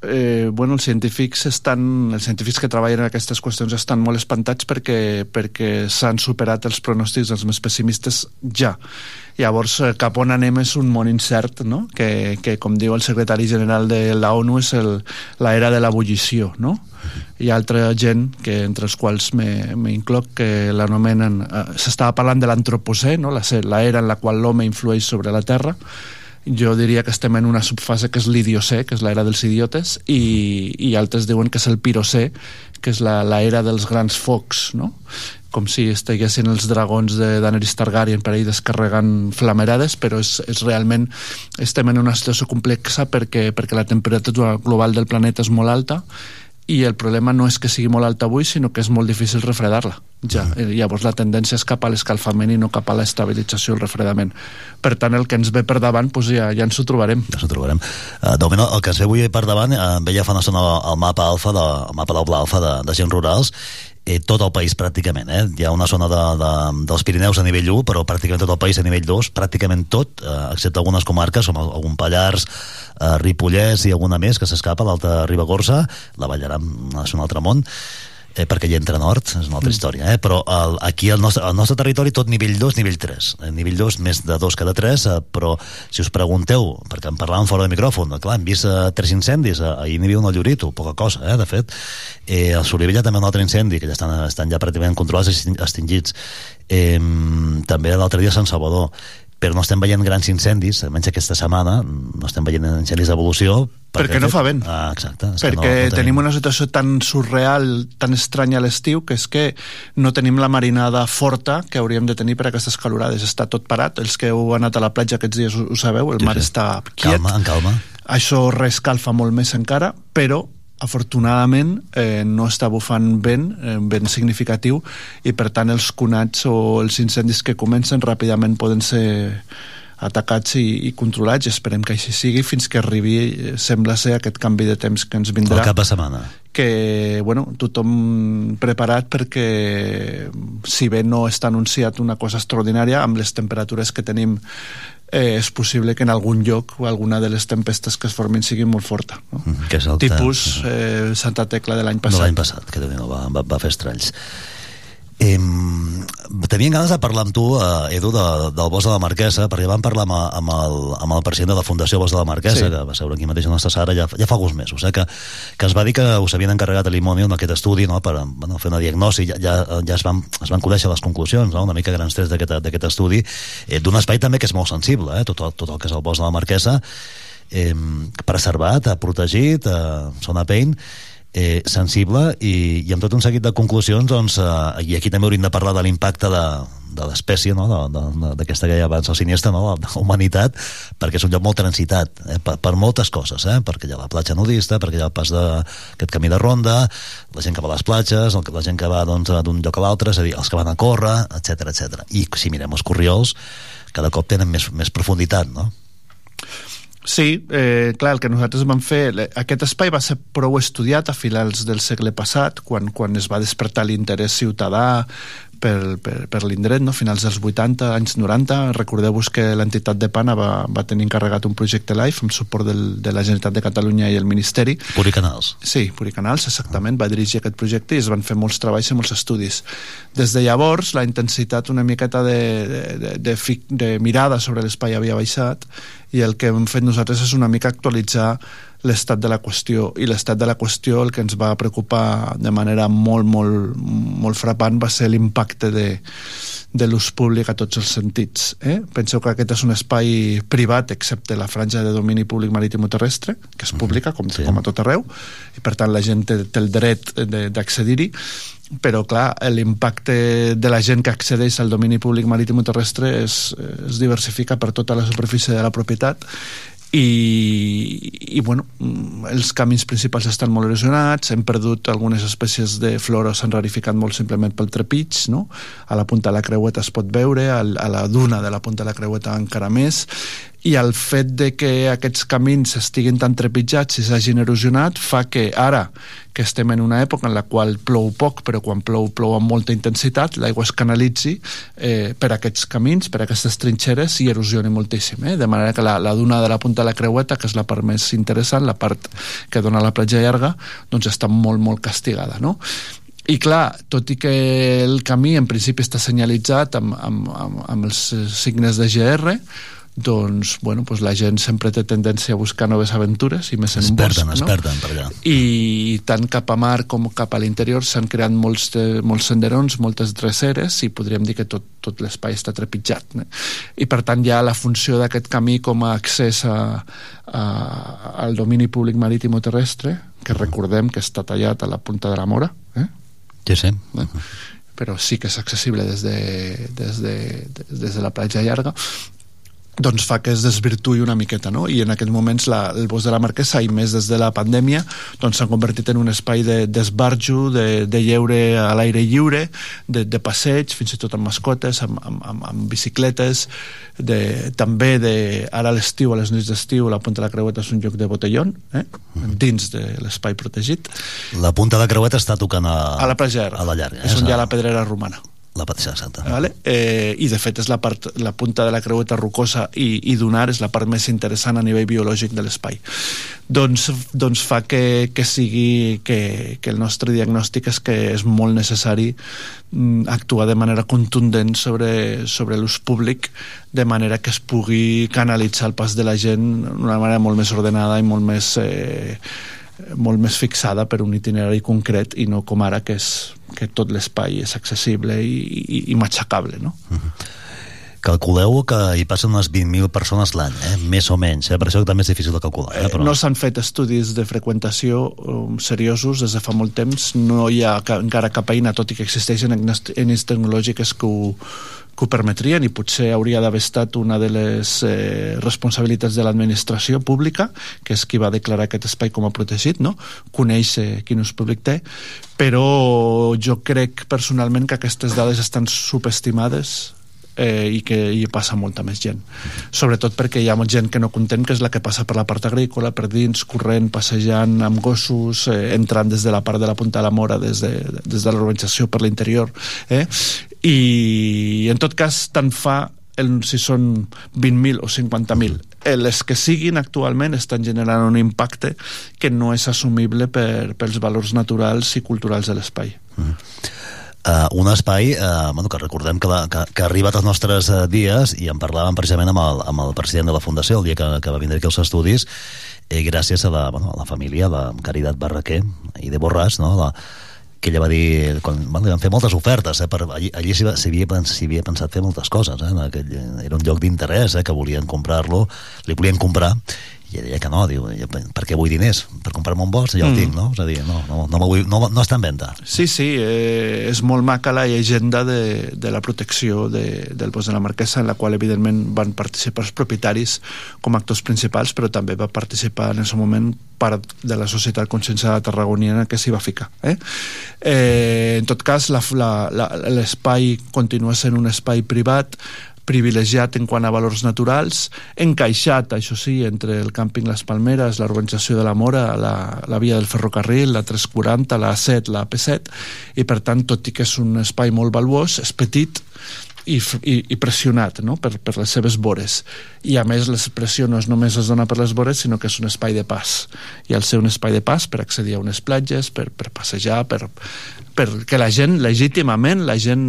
Speaker 8: eh, bueno, els científics estan, els científics que treballen en aquestes qüestions estan molt espantats perquè, perquè s'han superat els pronòstics dels més pessimistes ja. Llavors, eh, cap on anem és un món incert, no? que, que com diu el secretari general de la ONU, és l'era de l'ebullició, no? Hi ha altra gent, que entre els quals m'incloc, que l'anomenen... Eh, S'estava parlant de l'antropocè, no? la, la era en la qual l'home influeix sobre la Terra, jo diria que estem en una subfase que és l'idiocè, que és l'era dels idiotes, i, i altres diuen que és el pirocè, que és la, la era dels grans focs, no? Com si estiguessin els dragons de Daenerys Targaryen per ahir descarregant flamerades, però és, és realment estem en una situació complexa perquè, perquè la temperatura global del planeta és molt alta i el problema no és que sigui molt alta avui, sinó que és molt difícil refredar-la. Ja. Mm. Llavors la tendència és cap a l'escalfament i no cap a l'estabilització i el refredament. Per tant, el que ens ve per davant, doncs ja, ja ens ho trobarem.
Speaker 1: Ja ens ho trobarem. Uh, de moment, el que ens ve avui per davant, uh, veia fa una estona el mapa alfa, de, el mapa del Pla Alfa de, de gent rurals, eh, tot el país pràcticament. Eh? Hi ha una zona de, de, dels Pirineus a nivell 1, però pràcticament tot el país a nivell 2, pràcticament tot, eh, excepte algunes comarques, com algun Pallars, eh, Ripollès i alguna més que s'escapa, l'Alta Ribagorça, la Ballaram és un altre món, eh, perquè hi entra nord, és una altra història, eh? però el, aquí al nostre, al nostre territori tot nivell 2, nivell 3. Eh, nivell 2 més de 2 que de 3, eh, però si us pregunteu, perquè en parlàvem fora de micròfon, clar, hem vist eh, tres incendis, eh, ahir n'hi havia un al Llorito, poca cosa, eh, de fet. Eh, a Solivella també un altre incendi, que ja estan, estan ja pràcticament controlats i extingits. Eh, també l'altre dia a Sant Salvador però no estem veient grans incendis, almenys aquesta setmana, no estem veient incendis d'evolució.
Speaker 8: Perquè no fa vent.
Speaker 1: Ah, exacte.
Speaker 8: Perquè
Speaker 1: no, no tenim...
Speaker 8: tenim una situació tan surreal, tan estranya a l'estiu, que és que no tenim la marinada forta que hauríem de tenir per a aquestes calorades. Està tot parat. Els que heu anat a la platja aquests dies ho, ho sabeu, el
Speaker 1: Sí,
Speaker 8: mar
Speaker 1: sí.
Speaker 8: està quiet.
Speaker 1: Calma, en calma.
Speaker 8: Això rescalfa molt més encara, però afortunadament eh, no està bufant vent, eh, vent significatiu i per tant els conats o els incendis que comencen ràpidament poden ser atacats i, i controlats i esperem que així sigui fins que arribi, eh, sembla ser, aquest canvi de temps que ens vindrà.
Speaker 1: El cap de setmana.
Speaker 8: Que, bueno, tothom preparat perquè si bé no està anunciat una cosa extraordinària, amb les temperatures que tenim eh, és possible que en algun lloc o alguna de les tempestes que es formin sigui molt forta. No?
Speaker 1: Mm, que és el
Speaker 8: Tipus eh, Santa Tecla de l'any
Speaker 1: de
Speaker 8: passat.
Speaker 1: l'any passat, que déu va, va, va fer estralls. Eh, tenien ganes de parlar amb tu, eh, Edu, de, del Bosc de la Marquesa, perquè vam parlar amb, amb, el, amb el president de la Fundació Bosc de la Marquesa,
Speaker 8: Sí.
Speaker 1: que va seure aquí mateix a la nostra sala ja, ja fa alguns mesos, eh, que, que es va dir que us havien encarregat a l'Imònil aquest estudi no, per bueno, fer una diagnosi, ja, ja, ja es, van, es van conèixer les conclusions, no, una mica grans trets d'aquest estudi, eh, d'un espai també que és molt sensible, eh, tot, el, tot el que és el Bosc de la Marquesa, eh, preservat, protegit, eh, zona paint, eh, sensible i, i amb tot un seguit de conclusions doncs, eh, i aquí també hauríem de parlar de l'impacte de, de l'espècie no? d'aquesta que ha abans el sinistre no? de la humanitat perquè és un lloc molt transitat eh? per, per moltes coses eh? perquè hi ha la platja nudista perquè hi ha el pas d'aquest camí de ronda la gent que va a les platges el, la gent que va doncs, d'un lloc a l'altre és a dir, els que van a córrer, etc etc. i si mirem els corriols cada cop tenen més, més profunditat no?
Speaker 8: Sí, eh, clar, el que nosaltres vam fer... le- Aquest espai va ser prou estudiat a finals del segle passat, quan, quan es va despertar l'interès ciutadà per, per, per l'indret, no? finals dels 80, anys 90. Recordeu-vos que l'entitat de Pana va, va tenir encarregat un projecte LIFE amb suport del, de la Generalitat de Catalunya i el Ministeri.
Speaker 1: Puri Canals.
Speaker 8: Sí, Puricanals, exactament, va dirigir aquest projecte i es van fer molts treballs i molts estudis. Des de llavors, la intensitat una miqueta de, de, de, de, de mirada sobre l'espai havia baixat i el que hem fet nosaltres és una mica actualitzar l'estat de la qüestió i l'estat de la qüestió el que ens va preocupar de manera molt, molt, molt frapant va ser l'impacte de, de l'ús públic a tots els sentits. Eh? Penseu que aquest és un espai privat, excepte la franja de domini públic marítim o terrestre, que és pública, com,
Speaker 1: Sí.
Speaker 8: com a tot arreu, i per tant la gent té, té el dret de- d'accedir-hi, però clar, l'impacte de la gent que accedeix al domini públic marítim o terrestre es, es diversifica per tota la superfície de la propietat i, i bueno, els camins principals estan molt erosionats, hem perdut algunes espècies de flora, s'han rarificat molt simplement pel trepig, no? a la punta de la creueta es pot veure, a la duna de la punta de la creueta encara més, i el fet de que aquests camins estiguin tan trepitjats i s'hagin erosionat fa que ara, que estem en una època en la qual plou poc, però quan plou, plou amb molta intensitat, l'aigua es canalitzi eh, per aquests camins, per aquestes trinxeres i erosioni moltíssim, eh? de manera que la, la duna de la punta de la creueta, que és la part més interessant, la part que dona la platja llarga, doncs està molt, molt castigada, no? I clar, tot i que el camí en principi està senyalitzat amb, amb, amb, amb els signes de GR, doncs, bueno, doncs la gent sempre té tendència a buscar noves aventures i més en
Speaker 1: Es
Speaker 8: un bosc,
Speaker 1: perden, es
Speaker 8: no?
Speaker 1: perden per allà.
Speaker 8: i tant cap a mar com cap a l'interior s'han creat molts, de, molts senderons, moltes dreceres i podríem dir que tot, tot l'espai està trepitjat. Eh? I per tant ja la funció d'aquest camí com a accés a, a, al domini públic marítim o terrestre, que recordem que està tallat a la punta de la Mora, eh?
Speaker 1: Sí, sí.
Speaker 8: eh? però sí que és accessible des de, des de, des de la platja llarga doncs fa que es desvirtui una miqueta, no? I en aquests moments la, el bosc de la Marquesa, i més des de la pandèmia, doncs s'han convertit en un espai de- d'esbarjo, de, de lleure a l'aire lliure, de, de passeig, fins i tot amb mascotes, amb, amb, amb, amb bicicletes, de, també de, ara a l'estiu, a les nits d'estiu, la Punta de la Creueta és un lloc de botellón, eh? dins de l'espai protegit.
Speaker 1: La punta de creueta està tocant a,
Speaker 8: A la platja llarga.
Speaker 1: A la llarga.
Speaker 8: És on
Speaker 1: a-
Speaker 8: hi ha la pedrera romana.
Speaker 1: La patxa, exacte.
Speaker 8: vale? eh, i de fet és la, part, la punta de la creueta rocosa i, i dunar és la part més interessant a nivell biològic de l'espai doncs, doncs fa que, que sigui que, que el nostre diagnòstic és que és molt necessari mm, actuar de manera contundent sobre, sobre l'ús públic de manera que es pugui canalitzar el pas de la gent d'una manera molt més ordenada i molt més eh, molt més fixada per un itinerari concret i no com ara que, és, que tot l'espai és accessible i, i, i matxacable no?
Speaker 1: calculeu que hi passen unes 20.000 persones l'any, eh? més o menys, eh? per això també és difícil de calcular. Eh?
Speaker 8: Però... No s'han fet estudis de freqüentació um, seriosos des de fa molt temps, no hi ha ca encara cap eina, tot i que existeixen eines tecnològiques que ho, que ho permetrien i potser hauria d'haver estat una de les eh, responsabilitats de l'administració pública, que és qui va declarar aquest espai com a protegit, no? conèixer quin ús públic té, però jo crec personalment que aquestes dades estan subestimades eh, i que hi passa molta més gent. Sobretot perquè hi ha molta gent que no contem, que és la que passa per la part agrícola, per dins, corrent, passejant amb gossos, eh, entrant des de la part de la Punta de la Mora, des de, des de l'urbanització per l'interior. Eh? I en tot cas tant fa el, si són 20.000 o 50.000 eh, les que siguin actualment estan generant un impacte que no és assumible per, pels valors naturals i culturals de l'espai. Mm.
Speaker 1: Uh, un espai uh, bueno, que recordem que, la, que, que ha arribat als nostres uh, dies i en parlàvem precisament amb el, amb el president de la Fundació el dia que, que va vindre aquí als estudis eh, gràcies a la, bueno, a la família, la Caritat Barraquer i de Borràs, no? la, que ella va dir, quan bueno, li van fer moltes ofertes, eh, per, allí, allí s'hi havia, havia pensat fer moltes coses, eh, aquell, era un lloc d'interès, eh, que volien comprar-lo, li volien comprar, i ella deia que no, diu, per què vull diners? Per comprar-me un bosc? Ja el mm. tinc, no? És a dir, no, no, no, vull, no, no està en venda.
Speaker 8: Sí, sí, eh, és molt maca la llegenda de, de la protecció de, del bosc de la Marquesa, en la qual, evidentment, van participar els propietaris com a actors principals, però també va participar en aquest moment part de la societat conscienciada tarragoniana que s'hi va ficar. Eh? Eh, en tot cas, l'espai continua sent un espai privat, privilegiat en quant a valors naturals, encaixat, això sí, entre el càmping Les Palmeres, la urbanització de la Mora, la, la via del ferrocarril, la 340, la A7, la AP7, i per tant, tot i que és un espai molt valuós, és petit, i, i, i pressionat no? per, per les seves vores i a més la pressió no és només es dona per les vores sinó que és un espai de pas i al ser un espai de pas per accedir a unes platges per, per passejar, per, perquè la gent, legítimament, la gent,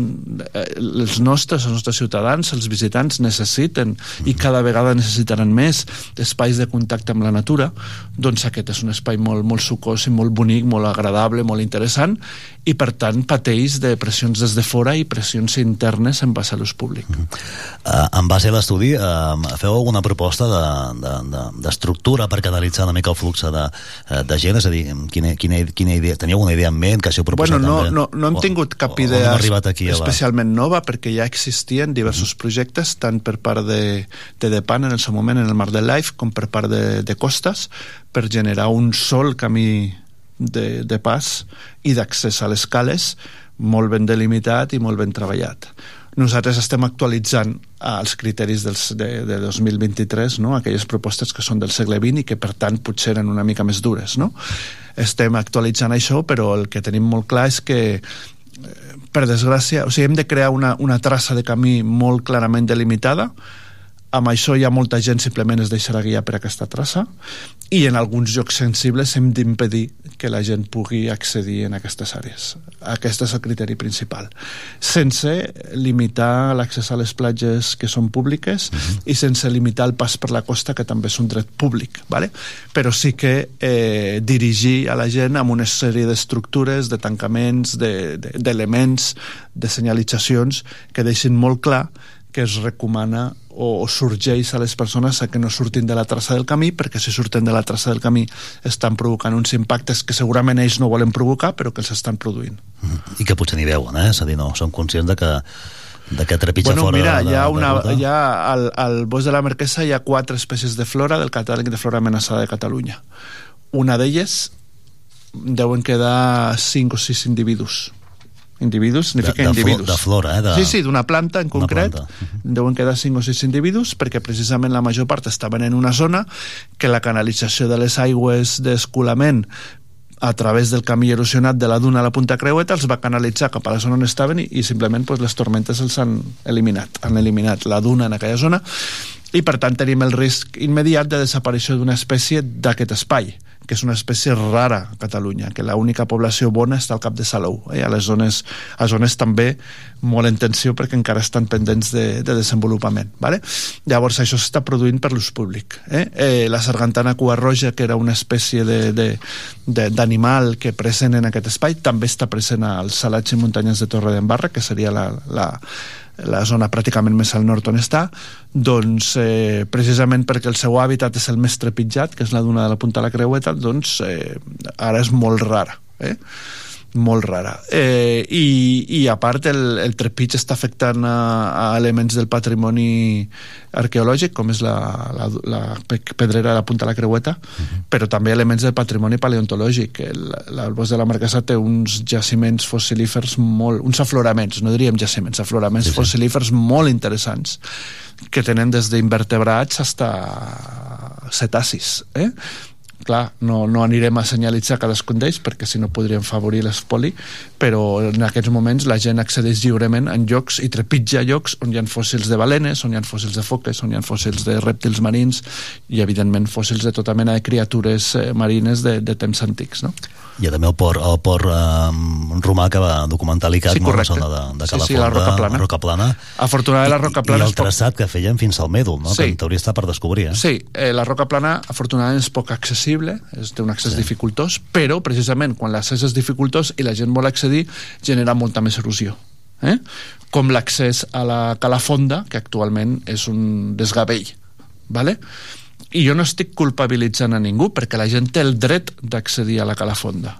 Speaker 8: eh, els nostres, els nostres ciutadans, els visitants necessiten i cada vegada necessitaran més espais de contacte amb la natura, doncs aquest és un espai molt, molt sucós i molt bonic, molt agradable, molt interessant i per tant pateix de pressions des de fora i pressions internes en base a l'ús públic. Uh,
Speaker 1: en base a l'estudi, uh, feu alguna proposta d'estructura de, de, de, per canalitzar una mica el flux de, eh, de gent? És a dir, quina, quina, quina idea, teniu alguna idea en ment que això proposat
Speaker 8: bueno, no, també? No, no hem tingut cap idea aquí, especialment va? nova perquè ja existien diversos uh projectes tant per part de, de Depan en el seu moment en el Mar del Life com per part de, de Costas per generar un sol camí de, de pas i d'accés a les cales molt ben delimitat i molt ben treballat. Nosaltres estem actualitzant els criteris dels, de, de 2023, no? aquelles propostes que són del segle XX i que per tant potser eren una mica més dures. No? Estem actualitzant això, però el que tenim molt clar és que eh, per desgràcia, o sigui, hem de crear una, una traça de camí molt clarament delimitada, amb això ja molta gent simplement es deixarà guiar per aquesta traça i en alguns llocs sensibles hem d'impedir que la gent pugui accedir en aquestes àrees. Aquest és el criteri principal. Sense limitar l'accés a les platges que són públiques uh -huh. i sense limitar el pas per la costa, que també és un dret públic. ¿vale? Però sí que eh, dirigir a la gent amb una sèrie d'estructures, de tancaments, d'elements, de, de, de senyalitzacions que deixin molt clar que es recomana o sorgeix a les persones a que no surtin de la traça del camí perquè si surten de la traça del camí estan provocant uns impactes que segurament ells no volen provocar però que els estan produint.
Speaker 1: I que potser ni veuen, eh? És a dir, no, són conscients de que de que trepitja
Speaker 8: bueno,
Speaker 1: fora
Speaker 8: mira,
Speaker 1: de,
Speaker 8: hi ha una, hi ha, al, al bosc de la Marquesa hi ha quatre espècies de flora del catàleg de flora amenaçada de Catalunya. Una d'elles deuen quedar 5 o 6 individus individus significa
Speaker 1: de, de
Speaker 8: individus.
Speaker 1: De flora, eh? De...
Speaker 8: Sí, sí, d'una planta en concret. Planta. Deuen quedar 5 o 6 individus perquè precisament la major part estaven en una zona que la canalització de les aigües d'escolament a través del camí erosionat de la duna a la Punta Creueta els va canalitzar cap a la zona on estaven i, i simplement pues, les tormentes els han eliminat han eliminat la duna en aquella zona i per tant tenim el risc immediat de desaparició d'una espècie d'aquest espai que és una espècie rara a Catalunya, que l'única població bona està al cap de Salou, eh? a les zones, a zones també molt en tensió perquè encara estan pendents de, de desenvolupament. Vale? Llavors això s'està produint per l'ús públic. Eh? Eh, la sargantana cua roja, que era una espècie d'animal que present en aquest espai, també està present als salats i muntanyes de Torre d'Embarra, que seria la, la, la zona pràcticament més al nord on està, doncs eh, precisament perquè el seu hàbitat és el més trepitjat, que és la duna de la Punta de la Creueta, doncs eh, ara és molt rara. Eh? Molt rara. Eh, i, I a part el, el trepig està afectant a, a elements del patrimoni arqueològic, com és la, la, la pedrera de la Punta de la Creueta, uh -huh. però també elements del patrimoni paleontològic. El, el bosc de la Marquesa té uns jaciments fossilífers molt... uns afloraments, no diríem jaciments, afloraments sí, sí. fossilífers molt interessants que tenen des d'invertebrats fins a cetacis, eh? Clar, no, no anirem a senyalitzar cadascun d'ells perquè si no podríem favorir l'espoli però en aquests moments la gent accedeix lliurement en llocs i trepitja llocs on hi ha fòssils de balenes, on hi ha fòssils de foques on hi ha fòssils de rèptils marins i evidentment fòssils de tota mena de criatures eh, marines de, de temps antics no?
Speaker 1: Hi ha també el port, el port um, romà que va documentar l'ICAT,
Speaker 8: sí,
Speaker 1: no? la zona de, de Calafonda,
Speaker 8: sí, sí, la Roca Plana.
Speaker 1: Roca Plana.
Speaker 8: Afortunadament la Roca Plana...
Speaker 1: I, i el traçat que feien fins al Mèdol, no?
Speaker 8: Sí.
Speaker 1: que en teoria està per descobrir. Eh?
Speaker 8: Sí, eh, la Roca Plana afortunadament és poc accessible, és, té un accés sí. dificultós, però precisament quan l'accés és dificultós i la gent vol accedir, genera molta més erosió. Eh? Com l'accés a la Calafonda, que actualment és un desgavell. Vale? I jo no estic culpabilitzant a ningú perquè la gent té el dret d'accedir a la calafonda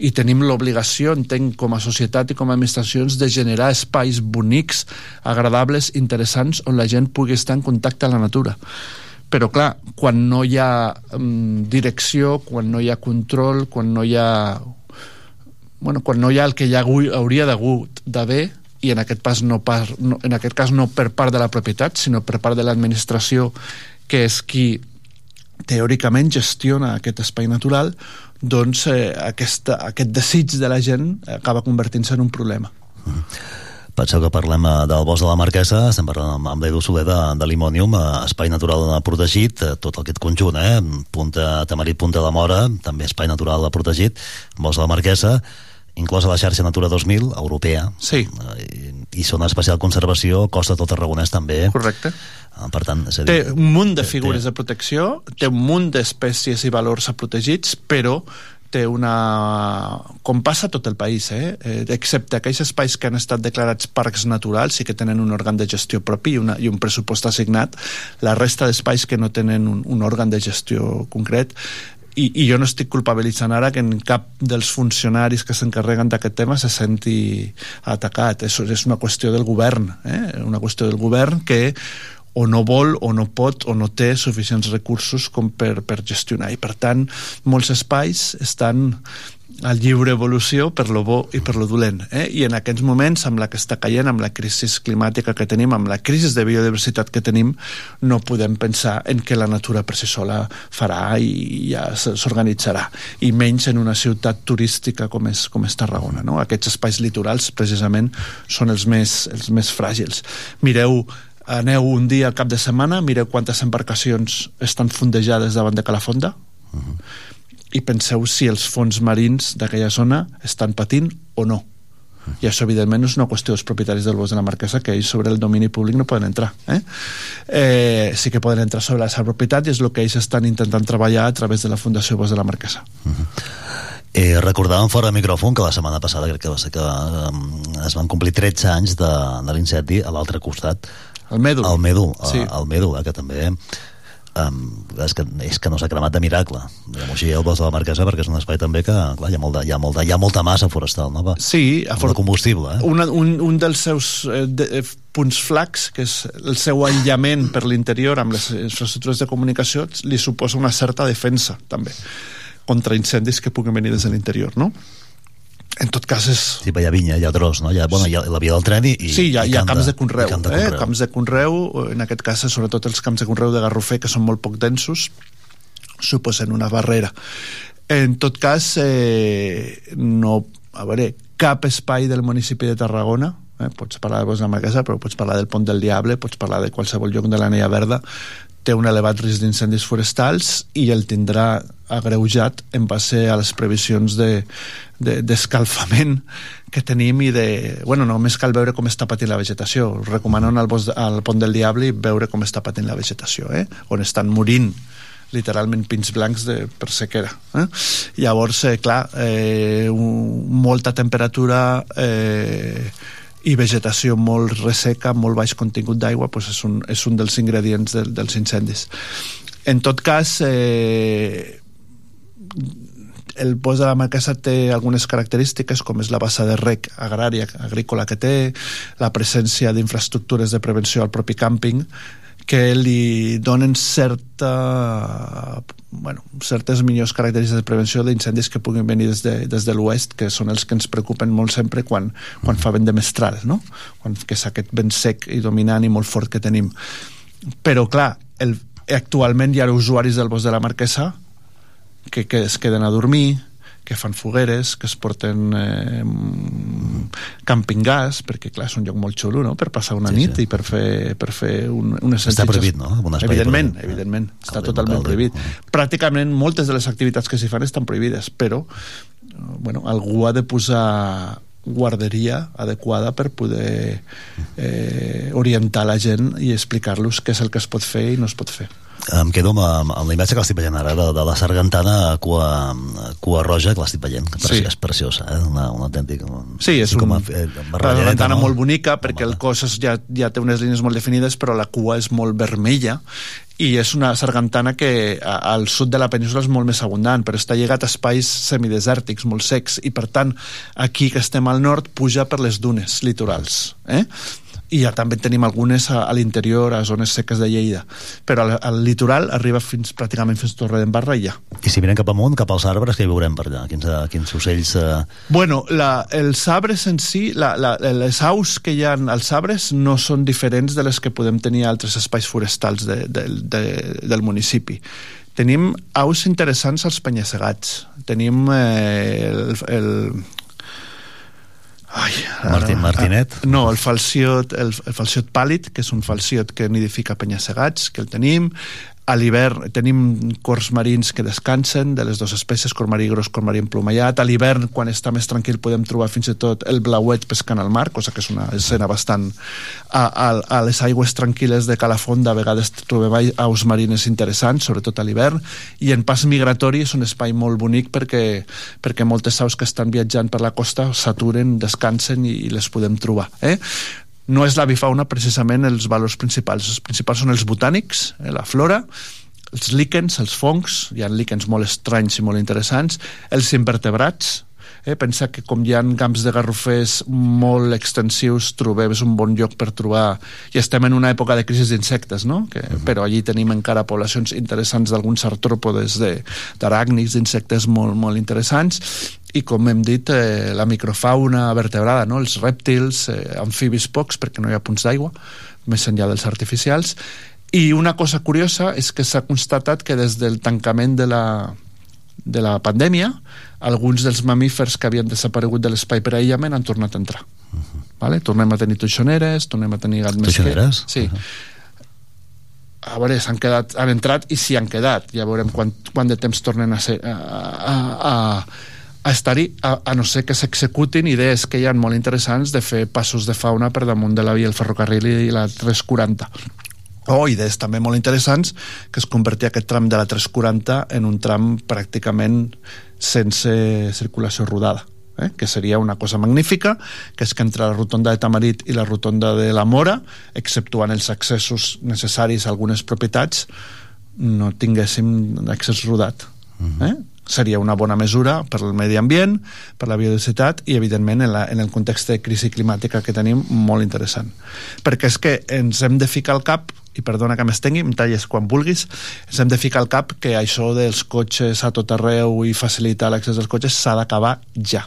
Speaker 8: i tenim l'obligació, entenc, com a societat i com a administracions, de generar espais bonics, agradables, interessants, on la gent pugui estar en contacte amb la natura. Però, clar, quan no hi ha um, direcció, quan no hi ha control, quan no hi ha... Bueno, quan no hi ha el que hi ha, hauria d'hagut d'haver, i en aquest, pas no, pas, no, en aquest cas no per part de la propietat, sinó per part de l'administració, que és qui teòricament gestiona aquest espai natural, doncs eh, aquesta, aquest desig de la gent acaba convertint-se en un problema. Mm.
Speaker 1: Penseu que parlem eh, del bosc de la Marquesa, estem parlant amb, amb l'Edu Soler de, de l'Imònium, eh, espai natural protegit, eh, tot aquest conjunt, eh? Punta Tamarit, Punta de Mora, també espai natural protegit, bosc de la Marquesa, inclosa la xarxa Natura 2000, europea,
Speaker 8: sí.
Speaker 1: i, i zona especial conservació, Costa tot Aragonès també.
Speaker 8: Correcte.
Speaker 1: Per tant, és a
Speaker 8: dir, té un munt de figures té... de protecció, té un munt d'espècies i valors a protegits, però té una... com passa a tot el país, eh? eh? excepte aquells espais que han estat declarats parcs naturals i que tenen un òrgan de gestió propi i, una, i un pressupost assignat, la resta d'espais que no tenen un, un òrgan de gestió concret i, i jo no estic culpabilitzant ara que en cap dels funcionaris que s'encarreguen d'aquest tema se senti atacat. És, és una qüestió del govern, eh? una qüestió del govern que o no vol o no pot o no té suficients recursos com per, per gestionar i per tant molts espais estan a lliure evolució per lo bo i per lo dolent. Eh? I en aquests moments, amb la que està caient, amb la crisi climàtica que tenim, amb la crisi de biodiversitat que tenim, no podem pensar en que la natura per si sola farà i ja s'organitzarà. I menys en una ciutat turística com és, com és Tarragona. No? Aquests espais litorals, precisament, són els més, els més fràgils. Mireu aneu un dia al cap de setmana, mireu quantes embarcacions estan fondejades davant de Calafonda uh -huh. I penseu si els fons marins d'aquella zona estan patint o no. I això, evidentment, no és una qüestió dels propietaris del bosc de la Marquesa, que ells sobre el domini públic no poden entrar. Eh? Eh, sí que poden entrar sobre la seva propietat i és el que ells estan intentant treballar a través de la Fundació Bosc de la Marquesa. Uh -huh.
Speaker 1: Eh, recordàvem fora de micròfon que la setmana passada crec que va ser que eh, es van complir 13 anys de, de l'incendi a l'altre costat
Speaker 8: el mèdul.
Speaker 1: El mèdul,
Speaker 8: sí.
Speaker 1: el mèdul, eh, que també um, és, que, és que no s'ha cremat de miracle diguem així, el bosc de la Marquesa perquè és un espai també que clar, hi, ha molt de, hi, ha molt de, hi ha molta massa forestal no?
Speaker 8: sí,
Speaker 1: molt de combustible eh?
Speaker 8: Una, un, un dels seus eh, de, eh, punts flacs que és el seu aïllament per l'interior amb les infraestructures de comunicació li suposa una certa defensa també contra incendis que puguin venir des de l'interior no? En tot cas és...
Speaker 1: Sí, hi ha vinya, hi ha tros, no? Hi ha, bueno, hi ha la via del tren i...
Speaker 8: Sí, hi ha,
Speaker 1: i
Speaker 8: hi ha camps de, de conreu,
Speaker 1: camp de
Speaker 8: conreu. Eh? camps de conreu, en aquest cas sobretot els camps de conreu de Garrofer, que són molt poc densos, suposen una barrera. En tot cas, eh, no... A veure, cap espai del municipi de Tarragona, eh? pots parlar de Bosc de Marquesa, però pots parlar del Pont del Diable, pots parlar de qualsevol lloc de l'Anella Verda, té un elevat risc d'incendis forestals i el tindrà agreujat en base a les previsions d'escalfament de, de, que tenim i de... Bueno, només cal veure com està patint la vegetació. Recomano anar al, bosc, al Pont del Diable i veure com està patint la vegetació, eh? on estan morint literalment pins blancs de, per sequera. Eh? Llavors, eh, clar, eh, un, molta temperatura... Eh, i vegetació molt resseca, molt baix contingut d'aigua, pues és, un, és un dels ingredients del, dels incendis. En tot cas, eh, el bosc de la Marquesa té algunes característiques, com és la bassa de rec agrària, agrícola que té, la presència d'infraestructures de prevenció al propi càmping, que li donen certa, bueno, certes millors característiques de prevenció d'incendis que puguin venir des de, des de l'oest, que són els que ens preocupen molt sempre quan, quan fa vent de mestral, no? quan, que és aquest vent sec i dominant i molt fort que tenim. Però, clar, el, actualment hi ha usuaris del bosc de la Marquesa que, que es queden a dormir, que fan fogueres, que es porten eh, camping gas, perquè clar, és un lloc molt xulo, no?, per passar una
Speaker 1: Sí,
Speaker 8: nit
Speaker 1: sí.
Speaker 8: i per fer, per fer un, unes
Speaker 1: Està prohibit, no? Un espai
Speaker 8: Evidentment,
Speaker 1: prohibit.
Speaker 8: evidentment, està
Speaker 1: Cal dir-
Speaker 8: totalment
Speaker 1: cal dir-
Speaker 8: prohibit. Pràcticament moltes de les activitats que s'hi fan estan prohibides, però eh, bueno, algú ha de posar guarderia adequada per poder eh, orientar la gent i explicar-los què és el que es pot fer i no es pot fer.
Speaker 1: Em quedo amb, amb, amb la imatge que l'estic veient ara de, de la sargantana cua, cua roja que l'estic veient, que
Speaker 8: Sí.
Speaker 1: sí. és preciosa eh? una, un autèntic
Speaker 8: Sí, és
Speaker 1: com
Speaker 8: un,
Speaker 1: a, eh,
Speaker 8: una ventana
Speaker 1: no?
Speaker 8: molt bonica perquè el cos és, ja, ja té unes línies molt definides però la cua és molt vermella i és una sargantana que a, al sud de la península és molt més abundant però està lligat a espais semidesèrtics molt secs i per tant aquí que estem al nord puja per les dunes litorals eh? I ja també tenim algunes a, a l'interior, a zones seques de Lleida però al, al litoral arriba fins, pràcticament fins a Torredembarra i ja
Speaker 1: I si mirem cap amunt, cap als arbres, què hi veurem per allà? Quins, eh, quins ocells... Eh...
Speaker 8: Bueno, la, els arbres en si, la, la, les aus que hi ha als arbres no són diferents de les que podem tenir a altres espais forestals de, de, de, del municipi. Tenim aus interessants als penyassegats. Tenim eh, el, el, Ai, ara-
Speaker 1: Martin- Martinet?
Speaker 8: Ah, no, el falciot, el, el falciot pàl·lid, que és un falciot que nidifica penyassegats, que el tenim. A l'hivern tenim cors marins que descansen, de les dues espècies, cor marí gros, cor marí emplomallat. A l'hivern, quan està més tranquil, podem trobar fins i tot el blauet pescant al mar, cosa que és una escena bastant... A, a, a les aigües tranquil·les de Calafonda a vegades trobem aus marines interessants, sobretot a l'hivern, i en pas migratori és un espai molt bonic perquè, perquè moltes aus que estan viatjant per la costa s'aturen, descansen i, i les podem trobar. Eh? No és l'avifauna precisament els valors principals. Els principals són els botànics, eh, la flora, els líquens, els fongs, hi ha líquens molt estranys i molt interessants, els invertebrats, eh, pensa que com hi ha camps de garrofers molt extensius, trobem és un bon lloc per trobar i estem en una època de crisi d'insectes no? que, però allí tenim encara poblacions interessants d'alguns artròpodes de- d'aràcnids, d'insectes molt, molt interessants i com hem dit eh, la microfauna vertebrada, no? els rèptils eh, amfibis pocs perquè no hi ha punts d'aigua més enllà dels artificials i una cosa curiosa és que s'ha constatat que des del tancament de la, de la pandèmia alguns dels mamífers que havien desaparegut de l'espai per aïllament han tornat a entrar vale? tornem a tenir toixoneres tornem a tenir gat mesquer
Speaker 1: Toixoneres?
Speaker 8: sí. a veure, s'han quedat, han entrat i s'hi han quedat, ja veurem quant, quant de temps tornen a, ser, a, a, a, a estar-hi, a, a no ser que s'executin idees que hi ha molt interessants de fer passos de fauna per damunt de la via el ferrocarril i la 340 o idees també molt interessants que es convertia aquest tram de la 340 en un tram pràcticament sense circulació rodada eh? que seria una cosa magnífica que és que entre la rotonda de Tamarit i la rotonda de la Mora exceptuant els accessos necessaris a algunes propietats no tinguéssim accés rodat eh? Seria una bona mesura per al medi ambient, per la biodiversitat i, evidentment, en, la, en el context de crisi climàtica que tenim, molt interessant. Perquè és que ens hem de ficar al cap, i perdona que m'estengui, em talles quan vulguis, ens hem de ficar al cap que això dels cotxes a tot arreu i facilitar l'accés dels cotxes s'ha d'acabar ja.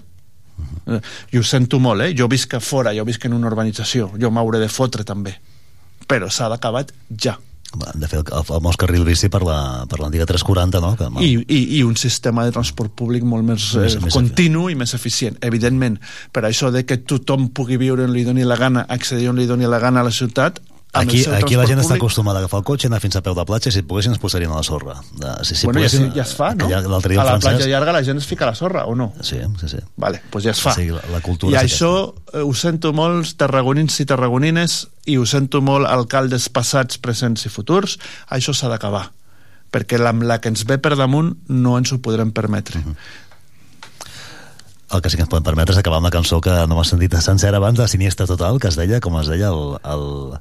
Speaker 8: Eh, I ho sento molt, eh? Jo visc a fora, jo visc en una urbanització, jo m'hauré de fotre també. Però s'ha d'acabar ja.
Speaker 1: De fer el, el famós carril bici per la- per l'antiga 340, no? Que,
Speaker 8: I, i, i un sistema de transport públic molt més,
Speaker 1: Més-
Speaker 8: eh,
Speaker 1: més
Speaker 8: continu i més eficient, evidentment per això de que tothom pugui viure on li doni la gana accedir on li doni la gana a la ciutat
Speaker 1: Aquí, aquí la gent està acostumada a agafar el cotxe, anar fins a peu de platja, i si poguessin es posarien a la sorra. De, si, si
Speaker 8: bueno, ja,
Speaker 1: poguessin,
Speaker 8: sí, ja es fa, no?
Speaker 1: Ja,
Speaker 8: a la
Speaker 1: francès...
Speaker 8: platja llarga la gent es fica a la sorra, o no?
Speaker 1: Sí, sí, sí.
Speaker 8: Vale, doncs ja es fa.
Speaker 1: Sí, la, la cultura
Speaker 8: I això eh, ho sento molt tarragonins i tarragonines i ho sento molt alcaldes passats, presents i futurs, això s'ha d'acabar perquè la, la que ens ve per damunt no ens ho podrem permetre. Uh -huh.
Speaker 1: el que sí que ens podem permetre és acabar amb la cançó que no m'ha sentit sencera abans, de Siniestre Total, que es deia, com es deia, el, el,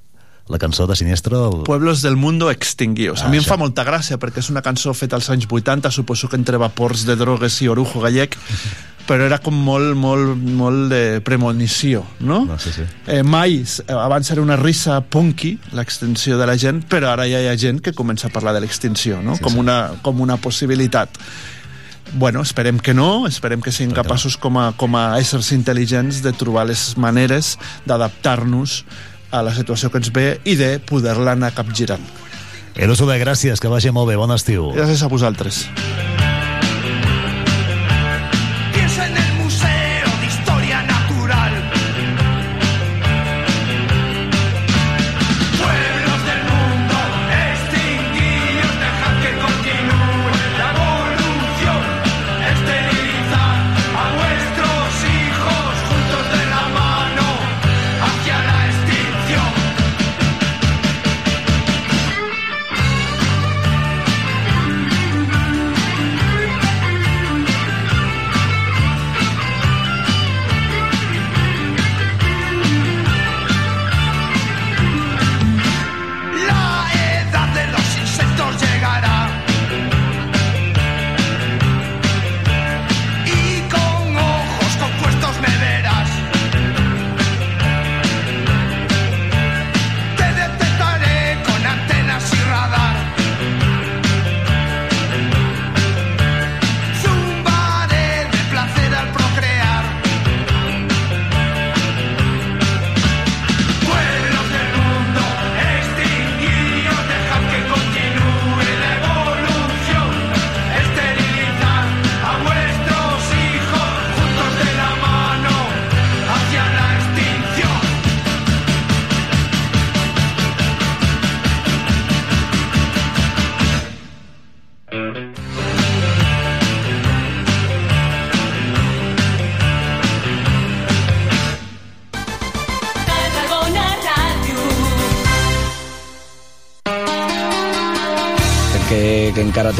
Speaker 1: la cançó de Siniestro... El...
Speaker 8: Pueblos del mundo extinguidos.
Speaker 1: Ah,
Speaker 8: a mi em
Speaker 1: això.
Speaker 8: fa molta gràcia perquè és una cançó feta als anys 80, suposo que entre vapors de drogues i orujo gallec, però era com molt, molt, molt de premonició, no?
Speaker 1: No, sí, sí.
Speaker 8: Eh, mai, eh, abans era una risa punky, l'extinció de la gent, però ara ja hi ha gent que comença a parlar de l'extinció, no?
Speaker 1: Sí,
Speaker 8: com,
Speaker 1: sí.
Speaker 8: Una, com una possibilitat. Bueno, esperem que no, esperem que siguin capaços com a, com a éssers intel·ligents de trobar les maneres d'adaptar-nos a la situació que ens ve i de poder-la anar capgirant.
Speaker 1: Edu Soler, gràcies, que vagi molt bé, bon estiu.
Speaker 8: Gràcies a vosaltres.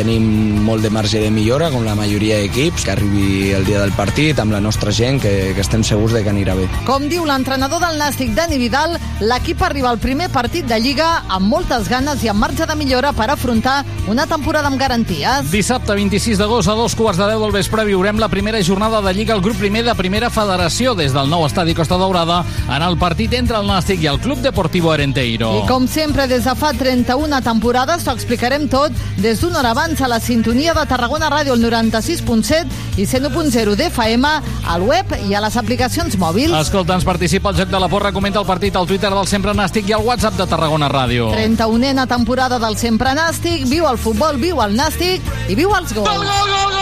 Speaker 9: Tenim molt de marge de millora com la majoria d'equips, que arribi el dia del partit amb la nostra gent, que, que estem segurs de que anirà bé.
Speaker 10: Com diu l'entrenador del Nàstic, Dani Vidal, l'equip arriba al primer partit de Lliga amb moltes ganes i amb marge de millora per afrontar una temporada amb garanties.
Speaker 11: Dissabte 26 d'agost a dos quarts de deu del vespre viurem la primera jornada de Lliga al grup primer de Primera Federació des del nou estadi Costa Daurada en el partit entre el Nàstic i el Club Deportivo Arenteiro.
Speaker 10: I com sempre, des de fa 31 temporades, t'ho explicarem tot des d'una hora abans a la sintonia de Tarragona Ràdio, el 96.7 i 101.0 d'FM, al web i a les aplicacions mòbils.
Speaker 11: Escolta, ens participa al Joc de la Porra, comenta el partit al Twitter del Sempre Nàstic i al WhatsApp de Tarragona Ràdio.
Speaker 10: 31a temporada del Sempre Nàstic, viu el futbol, viu el Nàstic i viu els gols.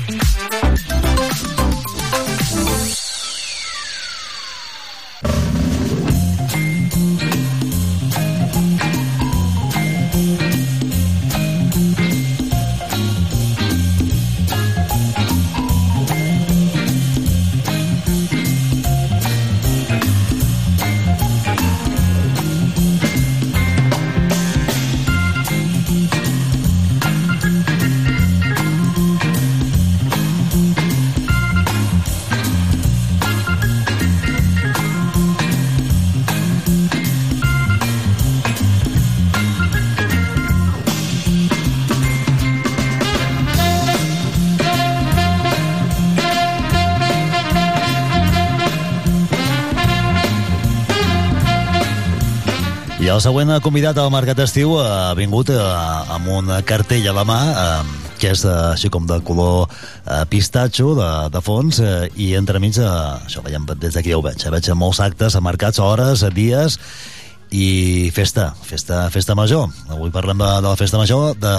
Speaker 1: El següent convidat al Mercat Estiu ha vingut eh, amb un cartell a la mà eh, que és eh, així com de color eh, pistatxo de, de fons eh, i entremig, eh, això veiem des d'aquí ja ho veig, eh, veig molts actes marcats, hores, dies i festa, festa, festa major. Avui parlem de, de la festa major de,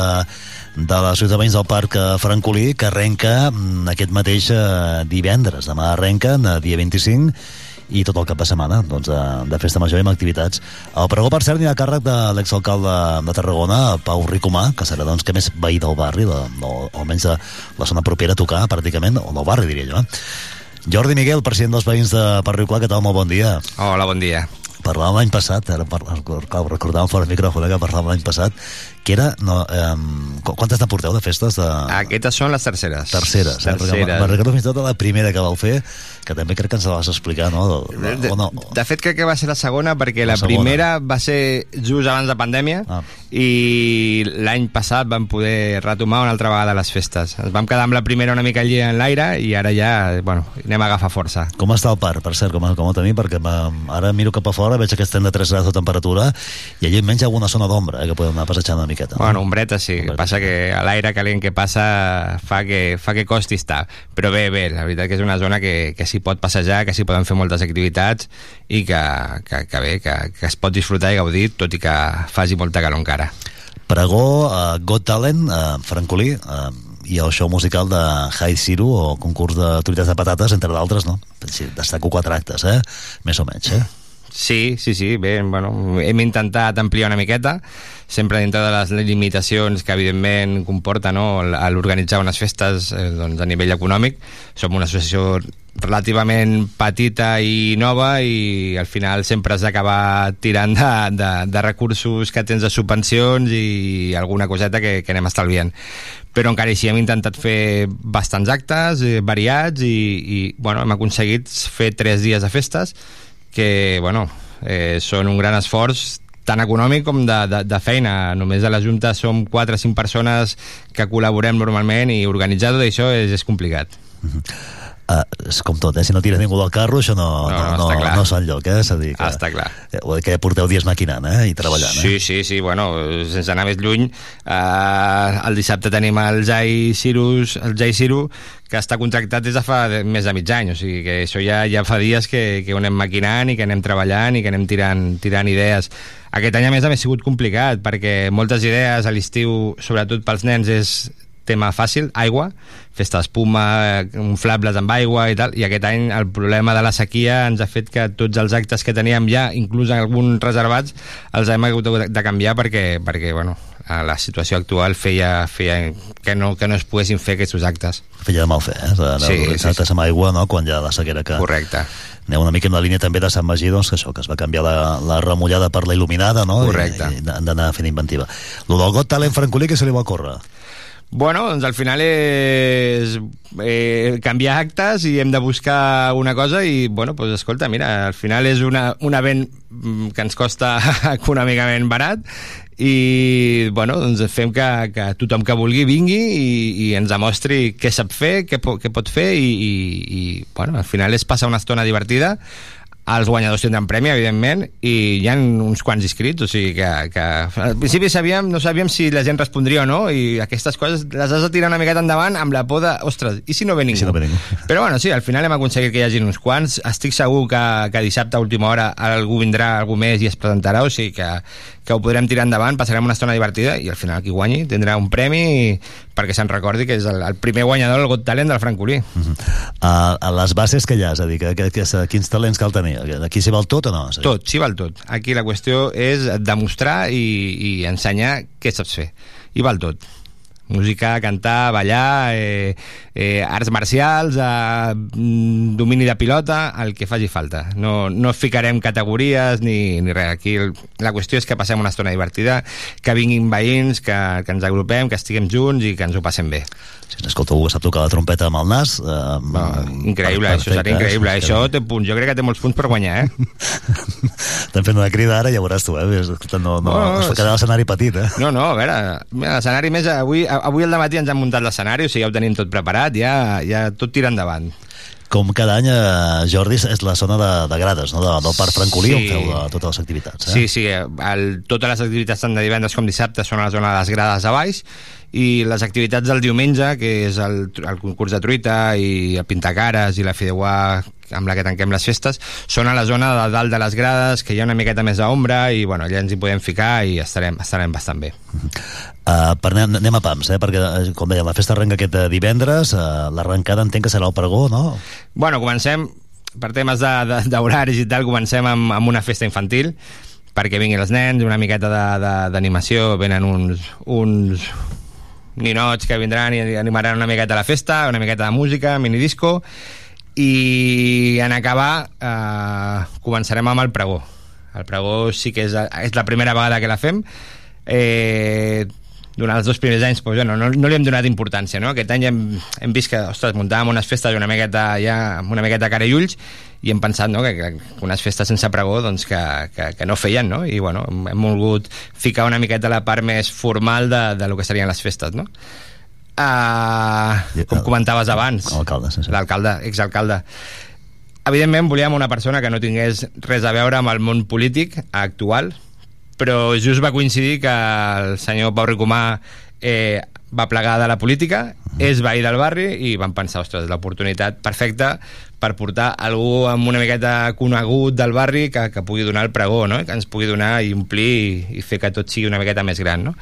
Speaker 1: de la ciutat de Veïns del Parc eh, Francolí, que arrenca mm, aquest mateix eh, divendres. Demà arrenca, eh, dia 25, i tot el cap de setmana doncs, de, de festa major i amb activitats. El pregó, per cert, n'hi ha a càrrec de l'exalcalde de Tarragona, Pau Ricomà, que serà doncs, que més veí del barri, de, o, o almenys de la zona propera a tocar, pràcticament, o del barri, diria jo. Eh? Jordi Miguel, president dels veïns de Parc Riu Clar, què tal? Molt bon dia.
Speaker 12: Hola, bon dia.
Speaker 1: Parlàvem l'any passat, ara clar, recordàvem fora el micròfon eh, que parlàvem l'any passat, que era... No, eh, quantes ne porteu de festes? De...
Speaker 12: Aquestes són les terceres.
Speaker 1: Terceres, eh? Perquè
Speaker 12: Terceres.
Speaker 1: me'n recordo fins i tot de la primera que vau fer, que també crec que ens la vas explicar, no? De,
Speaker 12: De,
Speaker 1: o no?
Speaker 12: de fet, crec que va ser la segona perquè
Speaker 1: La
Speaker 12: la,
Speaker 1: segona.
Speaker 12: primera va ser just abans de pandèmia
Speaker 1: Ah.
Speaker 12: i l'any passat vam poder retomar una altra vegada les festes. Ens vam quedar amb la primera una mica allí en l'aire i ara ja, bueno, anem a agafar força.
Speaker 1: Com està el parc, per cert, com, com ho tenim? Perquè ara miro cap a fora, veig que estem de 3 graus de temperatura i allà menys hi ha alguna zona d'ombra, eh, que podem anar passejant una miqueta.
Speaker 12: Bueno, ombreta sí, ombreta, passa que l'aire calent que passa fa que, fa que costi estar. Però bé, bé, la veritat que és una zona que, que s'hi pot passejar, que s'hi poden fer moltes activitats i que, que, que bé, que, que es pot disfrutar i gaudir, tot i que faci molta calor encara.
Speaker 1: Pregó, uh, Got Talent, uh, Francolí, uh, i el show musical de High Zero, o concurs de truites de patates, entre d'altres, no? Sí, destaco quatre actes, eh? Més o menys, eh?
Speaker 12: Sí, sí, sí, bé, bueno, hem intentat ampliar una miqueta, sempre dintre de les limitacions que evidentment comporta no, l'organitzar unes festes eh, doncs, a nivell econòmic. Som una associació relativament petita i nova i al final sempre has d'acabar tirant de, de, de recursos que tens de subvencions i alguna coseta que, que anem estalviant però encara així hem intentat fer bastants actes eh, variats i, i bueno, hem aconseguit fer tres dies de festes que bueno, eh, són un gran esforç tant econòmic com de, de, de feina. Només a la Junta som 4 o 5 persones que col·laborem normalment i organitzar tot això és, és complicat.
Speaker 1: Uh, és com tot, eh? Si no tira ningú del carro, això no, no, no, no, no, no eh? És a dir, que,
Speaker 12: Està clar.
Speaker 1: eh, que porteu dies maquinant, eh? I treballant, eh?
Speaker 12: Sí, sí, sí, bueno, sense anar més lluny, eh, el dissabte tenim el Jai Cirus, el Jai Ciru, que està contractat des de fa més de mig any, o sigui que això ja, ja fa dies que, que ho anem maquinant i que anem treballant i que anem tirant, tirant idees. Aquest any, a més, ha sigut complicat, perquè moltes idees a l'estiu, sobretot pels nens, és tema fàcil, aigua, festa d'espuma, inflables amb aigua i tal, i aquest any el problema de la sequia ens ha fet que tots els actes que teníem ja, inclús alguns reservats, els hem hagut de- canviar perquè, perquè bueno, a la situació actual feia, feia que, no, que no es poguessin fer aquests actes.
Speaker 1: Feia de mal fer, eh? De,
Speaker 12: Sí,
Speaker 1: de,
Speaker 12: sí,
Speaker 1: sí, amb aigua, no? Quan ha la sequera que...
Speaker 12: Correcte.
Speaker 1: Aneu una mica en la línia també de Sant Magí, doncs, que això, que es va canviar la, la remullada per la il·luminada, no?
Speaker 12: Correcte.
Speaker 1: I, i d'anar fent inventiva. Lo del Got Talent Francolí, que se li va córrer?
Speaker 12: Bueno, doncs al final és eh, canviar actes i hem de buscar una cosa i, bueno, doncs escolta, mira, al final és una, un event mm, que ens costa econòmicament barat i, bueno, doncs fem que, que tothom que vulgui vingui i, i ens demostri què sap fer, què, po què pot fer i, i, i, bueno, al final és passar una estona divertida els guanyadors tindran premi, evidentment, i hi ha uns quants inscrits, o sigui que, que al principi sabíem, no sabíem si la gent respondria o no, i aquestes coses les has de tirar una miqueta endavant amb la por de, ostres, i si no ve ningú?
Speaker 1: Si no ve ningú.
Speaker 12: Però bueno, sí, al final hem aconseguit que hi hagi uns quants, estic segur que, que dissabte a última hora algú vindrà, algú més i es presentarà, o sigui que, que ho podrem tirar endavant, passarem una estona divertida i al final qui guanyi tindrà un premi perquè se'n recordi que és el, el primer guanyador del Got Talent del Francolí.
Speaker 1: A, a les bases que hi ha, és a dir, que, que, que, quins talents cal tenir? Aquí s'hi val tot o no?
Speaker 12: Tot, s'hi val tot. Aquí la qüestió és demostrar i, i ensenyar què saps fer. I val tot. Música, cantar, ballar, eh, eh, arts marcials, eh, mm, domini de pilota, el que faci falta. No, no ficarem categories ni, ni res. Aquí la qüestió és que passem una estona divertida, que vinguin veïns, que, que ens agrupem, que estiguem junts i que ens ho passem bé.
Speaker 1: Si escolta, algú que sap tocar la trompeta amb el nas... Eh,
Speaker 12: Va, increïble,
Speaker 1: per-
Speaker 12: això serà
Speaker 1: perfecte,
Speaker 12: increïble.
Speaker 1: eh?
Speaker 12: Això té punts. Jo crec que té molts punts per guanyar, eh?
Speaker 1: Estem fent una crida ara, ja veuràs tu, eh? Escolta, No, no,
Speaker 12: No,
Speaker 1: es quedar l'escenari petit, eh?
Speaker 12: No, no, a veure, l'escenari més... Avui, avui al matí ens han muntat l'escenari, o sigui, ja ho tenim tot preparat, ja, ja tot tira endavant.
Speaker 1: Com cada any, eh, Jordi, és la zona de, de grades, no? De, del Parc Francolí,
Speaker 12: Sí.
Speaker 1: on feu de, totes les activitats, eh?
Speaker 12: Sí, sí, el, totes les activitats tant de divendres com dissabte són a la zona de les grades a baix i les activitats del diumenge, que és el, el concurs de truita i el pintacares i la fideuà amb la que tanquem les festes, són a la zona de dalt de les grades, que hi ha una miqueta més d'ombra i bueno, allà ens hi podem ficar i estarem, estarem bastant bé.
Speaker 1: Uh, per anem, anem a pams, eh? perquè, eh, com deia, la festa arrenca aquest eh, divendres, uh, l'arrencada entenc que serà el pregó, no?
Speaker 12: Bueno, comencem, per temes d'horaris i tal, comencem amb, amb una festa infantil, perquè vinguin els nens, una miqueta d'animació, venen uns, uns ninots que vindran i animaran una miqueta la festa, una miqueta de música, minidisco, i en acabar eh, començarem amb el pregó. El pregó sí que és, és la primera vegada que la fem, eh, durant els dos primers anys doncs, bueno, no, no li hem donat importància no? aquest any hem, hem vist que ostres, muntàvem unes festes una miqueta, ja, amb una miqueta cara i ulls i hem pensat no? que, que unes festes sense pregó doncs, que, que, que no feien no? i bueno, hem, volgut ficar una miqueta la part més formal de, de lo que serien les festes no? Uh, com comentaves abans
Speaker 1: l'alcalde,
Speaker 12: exalcalde evidentment volíem una persona que no tingués res a veure amb el món polític actual però just va coincidir que el senyor Pau Ricomà eh, va plegar de la política, és veí del barri i van pensar, ostres, l'oportunitat perfecta per portar algú amb una miqueta conegut del barri que, que pugui donar el pregó, no? que ens pugui donar i omplir i, i fer que tot sigui una miqueta més gran. No?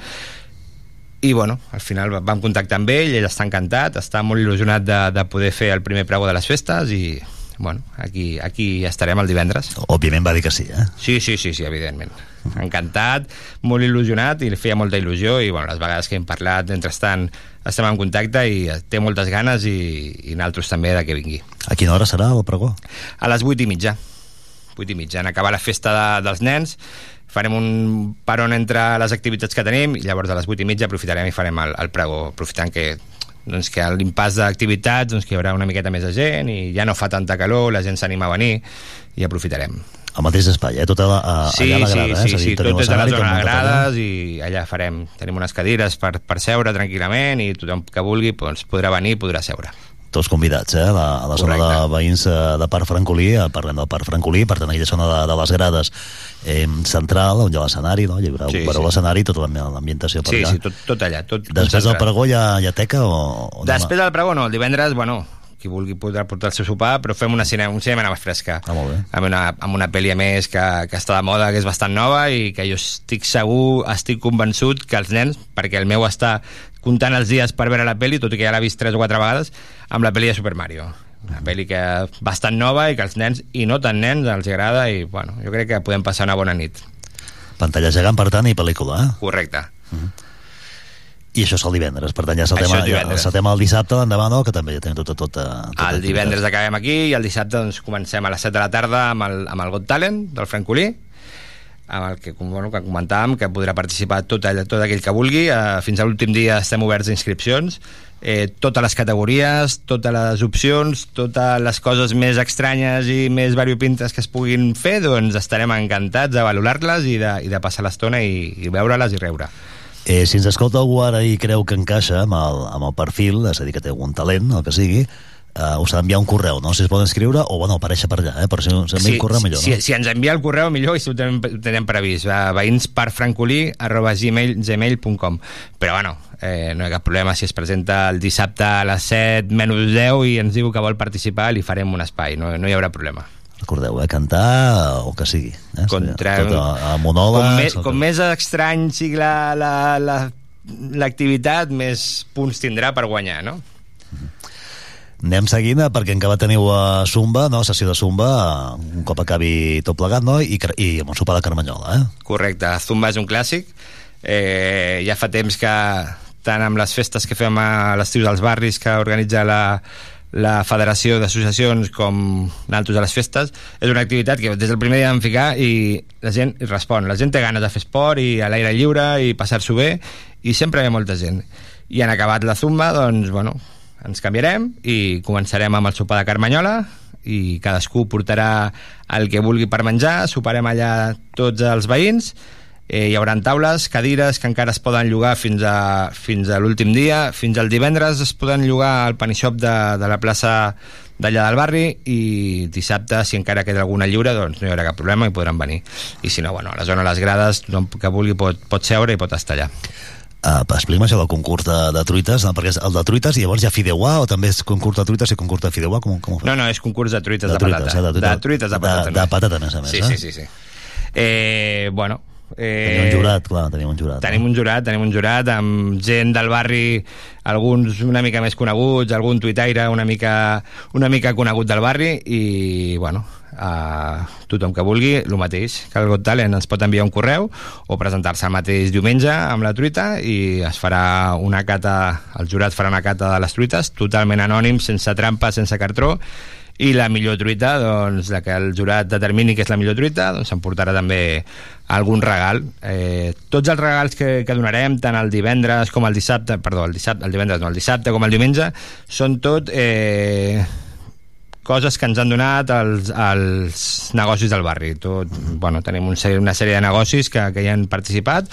Speaker 12: I bueno, al final vam contactar amb ell, ell està encantat, està molt il·lusionat de, de poder fer el primer pregó de les festes i bueno, aquí, aquí estarem el divendres.
Speaker 1: Òbviament va dir que sí, eh?
Speaker 12: Sí, sí, sí, sí, evidentment. Encantat, molt il·lusionat i li feia molta il·lusió i bueno, les vegades que hem parlat, mentrestant estem en contacte i té moltes ganes i, i naltros també de que vingui.
Speaker 1: A quina hora serà el pregó?
Speaker 12: A les 8 i mitja. 8 i mitja. En acabar la festa de, dels nens farem un paron entre les activitats que tenim i llavors a les 8 i mitja aprofitarem i farem el, el pregó, aprofitant que doncs que a l'impàs d'activitats doncs que hi haurà una miqueta més de gent i ja no fa tanta calor, la gent s'anima a venir i aprofitarem.
Speaker 1: Al mateix espai, eh? Tota la, a,
Speaker 12: Sí,
Speaker 1: allà a la
Speaker 12: sí,
Speaker 1: grada, eh?
Speaker 12: sí,
Speaker 1: És a dir,
Speaker 12: sí, tot a la zona de grades i allà farem, tenim unes cadires per, per seure tranquil·lament i tothom que vulgui doncs, podrà venir i podrà seure.
Speaker 1: Tots convidats, eh? La, a la zona de veïns eh, de Parc Francolí, eh, parlem del Parc Francolí, per tant, aquella zona de, de les grades eh, central, on hi ha l'escenari, no? Hi haurà,
Speaker 12: Sí,
Speaker 1: sí,
Speaker 12: sí.
Speaker 1: l'escenari tota la- l'ambientació per
Speaker 12: Sí,
Speaker 1: allà.
Speaker 12: sí, tot, tot allà. Tot
Speaker 1: Després del pregó hi ha, hi ha teca o, o?
Speaker 12: Després del pregó no, el divendres, bueno, qui vulgui podrà portar el seu sopar, però fem una cinema, un cinema més fresca.
Speaker 1: Ah, molt bé.
Speaker 12: Amb una, amb una pel·li a més que, que està de moda, que és bastant nova i que jo estic segur, estic convençut que els nens, perquè el meu està comptant els dies per veure la pel·li, tot i que ja l'ha vist tres o quatre vegades, amb la pel·li de Super Mario. Una pel·li que bastant nova i que els nens, i no tan nens, els agrada i, bueno, jo crec que podem passar una bona nit.
Speaker 1: Pantalla gegant, per tant, i pel·lícula, eh?
Speaker 12: Correcte.
Speaker 1: I això és el divendres, per tant ja saltem,
Speaker 12: és
Speaker 1: ja, saltem el dissabte l'endemà, no? que també ja tenim tot, tot, tot, tot
Speaker 12: El divendres acabem aquí i el dissabte doncs, comencem a les 7 de la tarda amb el, amb el Got Talent del Francolí amb el que, bueno, que comentàvem que podrà participar tot, all, tot aquell que vulgui. Eh, fins a l'últim dia estem oberts a inscripcions. Eh, totes les categories totes les opcions totes les coses més estranyes i més variopintes que es puguin fer doncs estarem encantats de valorar-les i de, i de passar l'estona i, i veure-les i riure
Speaker 1: Eh, si ens escolta algú ara i creu que encaixa amb el, amb el perfil, és a dir, que té algun talent, el que sigui, eh, us ha d'enviar un correu, no? Si es poden escriure, o bueno, aparèixer per allà, eh? Per si s'envia sí, un correu millor,
Speaker 12: si,
Speaker 1: no?
Speaker 12: si ens envia el correu millor i si ho tenim, tenim previst a veïnsparfrancolí arroba gmail, gmail.com però bueno, eh, no hi ha cap problema si es presenta el dissabte a les 7 menys 10 i ens diu que vol participar li farem un espai, no, no hi haurà problema
Speaker 1: Recordeu, eh? Cantar o que sigui. Eh?
Speaker 12: Contra...
Speaker 1: Tot a, a monòlegs...
Speaker 12: com, més, com més estrany sigui la- la- la- l'activitat la, més punts tindrà per guanyar no?
Speaker 1: Anem seguint, eh, perquè encara teniu a Zumba, no? Sessió de Zumba, eh, un cop acabi tot plegat, no? I, i amb un sopar de Carmanyola, eh?
Speaker 12: Correcte, Zumba és un clàssic. Eh, ja fa temps que, tant amb les festes que fem a l'estiu dels barris que organitza la, la Federació d'Associacions com naltros a les festes, és una activitat que des del primer dia vam ficar i la gent respon. La gent té ganes de fer esport i a l'aire lliure i passar-s'ho bé i sempre hi ha molta gent. I en acabat la Zumba, doncs, bueno, ens canviarem i començarem amb el sopar de Carmanyola i cadascú portarà el que vulgui per menjar, soparem allà tots els veïns eh, hi haurà taules, cadires que encara es poden llogar fins a, fins a l'últim dia fins al divendres es poden llogar al panishop de, de la plaça d'allà del barri i dissabte si encara queda alguna lliure doncs no hi haurà cap problema i podran venir i si no, bueno, a la zona de les grades tothom que vulgui pot, pot seure i pot estar allà
Speaker 1: Uh, Explica'm això del concurs de, de truites, no? perquè és el de truites i llavors hi ha fideuà o també és concurs de truites i concurs de fideuà? Com, com ho fas?
Speaker 12: No, no, és concurs de truites de,
Speaker 1: De truites,
Speaker 12: patata.
Speaker 1: eh, de truites.
Speaker 12: de truites de patata.
Speaker 1: De- de patata, a més a més,
Speaker 12: Sí,
Speaker 1: eh?
Speaker 12: sí, sí. sí. Eh, bueno, eh,
Speaker 1: Tenim un jurat, clar, tenim un jurat.
Speaker 12: Tenim un jurat, tenim un jurat amb gent del barri, alguns una mica més coneguts, algun tuitaire una mica, una mica conegut del barri i, bueno, a tothom que vulgui, el mateix que el Got Talent ens pot enviar un correu o presentar-se el mateix diumenge amb la truita i es farà una cata el jurat farà una cata de les truites totalment anònim, sense trampa, sense cartró i la millor truita, doncs, la que el jurat determini que és la millor truita, doncs s'emportarà també algun regal. Eh, tots els regals que, que donarem, tant el divendres com el dissabte, perdó, el dissabte, el divendres no, el dissabte com el diumenge, són tot eh, coses que ens han donat els, els negocis del barri. Tot, bueno, tenim un, una sèrie de negocis que, que hi han participat,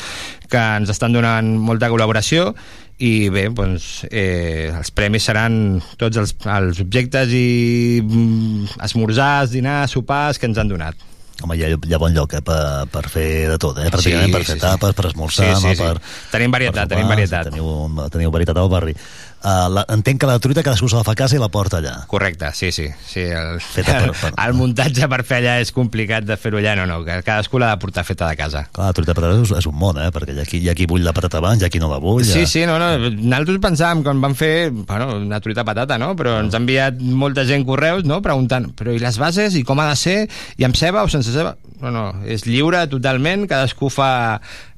Speaker 12: que ens estan donant molta col·laboració i bé, doncs, eh, els premis seran tots els, els objectes i mm, esmorzars, dinars, sopars que ens han donat.
Speaker 1: Home, hi ha, hi ha bon lloc eh, per, per fer de tot, eh? pràcticament
Speaker 12: Sí,
Speaker 1: per fer
Speaker 12: sí, sí.
Speaker 1: tapes, per esmorzar,
Speaker 12: Sí, sí,
Speaker 1: no?
Speaker 12: sí.
Speaker 1: per...
Speaker 12: Tenim varietat,
Speaker 1: per
Speaker 12: tenim varietat.
Speaker 1: Teniu, teniu varietat al barri. Uh, la, entenc que la truita cadascú se la fa a casa i la porta allà.
Speaker 12: Correcte, sí, sí. sí el,
Speaker 1: Feta per- per-
Speaker 12: el muntatge per fer allà és complicat de fer-ho allà, no, no, cadascú l'ha de portar feta de casa.
Speaker 1: Clar, la truita de patates és, és un món, eh? perquè hi ha, qui, hi ha qui bull la patata abans, hi ha qui no la bull.
Speaker 12: Sí,
Speaker 1: ja...
Speaker 12: sí, no, no, nosaltres pensàvem quan vam fer bueno, una truita patata, no? però ens ha enviat molta gent correus no? preguntant, però i les bases, i com ha de ser, i amb ceba o sense ceba? No, no, és lliure totalment, cadascú fa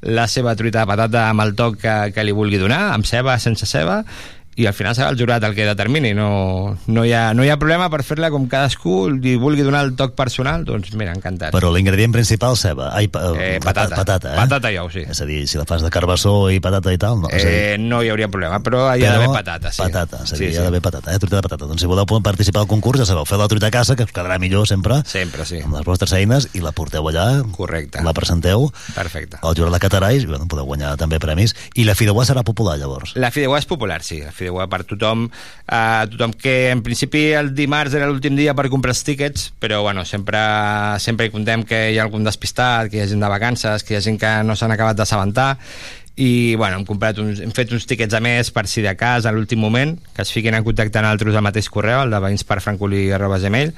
Speaker 12: la seva truita de patata amb el toc que, que li vulgui donar, amb ceba, sense ceba, i al final serà el jurat el que determini no, no, hi, ha, no hi ha problema per fer-la com cadascú li vulgui donar el toc personal doncs mira, encantat
Speaker 1: Però l'ingredient principal, ceba. Ai, pa,
Speaker 12: Eh, patata.
Speaker 1: patata, eh?
Speaker 12: Patata i ou, sí.
Speaker 1: És a dir, si la fas de carbassó i patata i tal, no? És a dir,
Speaker 12: eh, no hi hauria problema, però hi ha d'haver patata sí.
Speaker 1: Patata, és a dir,
Speaker 12: sí,
Speaker 1: hi ha d'haver patata, eh? Truita de patata. Doncs si voleu participar al concurs, ja sabeu, feu la truita a casa, que us quedarà millor sempre,
Speaker 12: sempre, sí.
Speaker 1: amb les vostres eines, i la porteu allà,
Speaker 12: Correcte.
Speaker 1: la presenteu,
Speaker 12: Perfecte.
Speaker 1: el jurat la catarà i bueno, podeu guanyar també premis. I la fideuà serà popular, llavors.
Speaker 12: La fideuà és popular, sí. La fideuà per tothom, eh, tothom que en principi el dimarts era l'últim dia per comprar els tíquets, però bueno, sempre, sempre hi contem que hi ha algun despistat, que hi ha gent de vacances, que hi ha gent que no s'han acabat d'assabentar, i bueno, hem, comprat uns, hem fet uns tíquets a més per si de cas a l'últim moment, que es fiquin en contacte amb altres al mateix correu, el de veïnsperfrancolí.gmail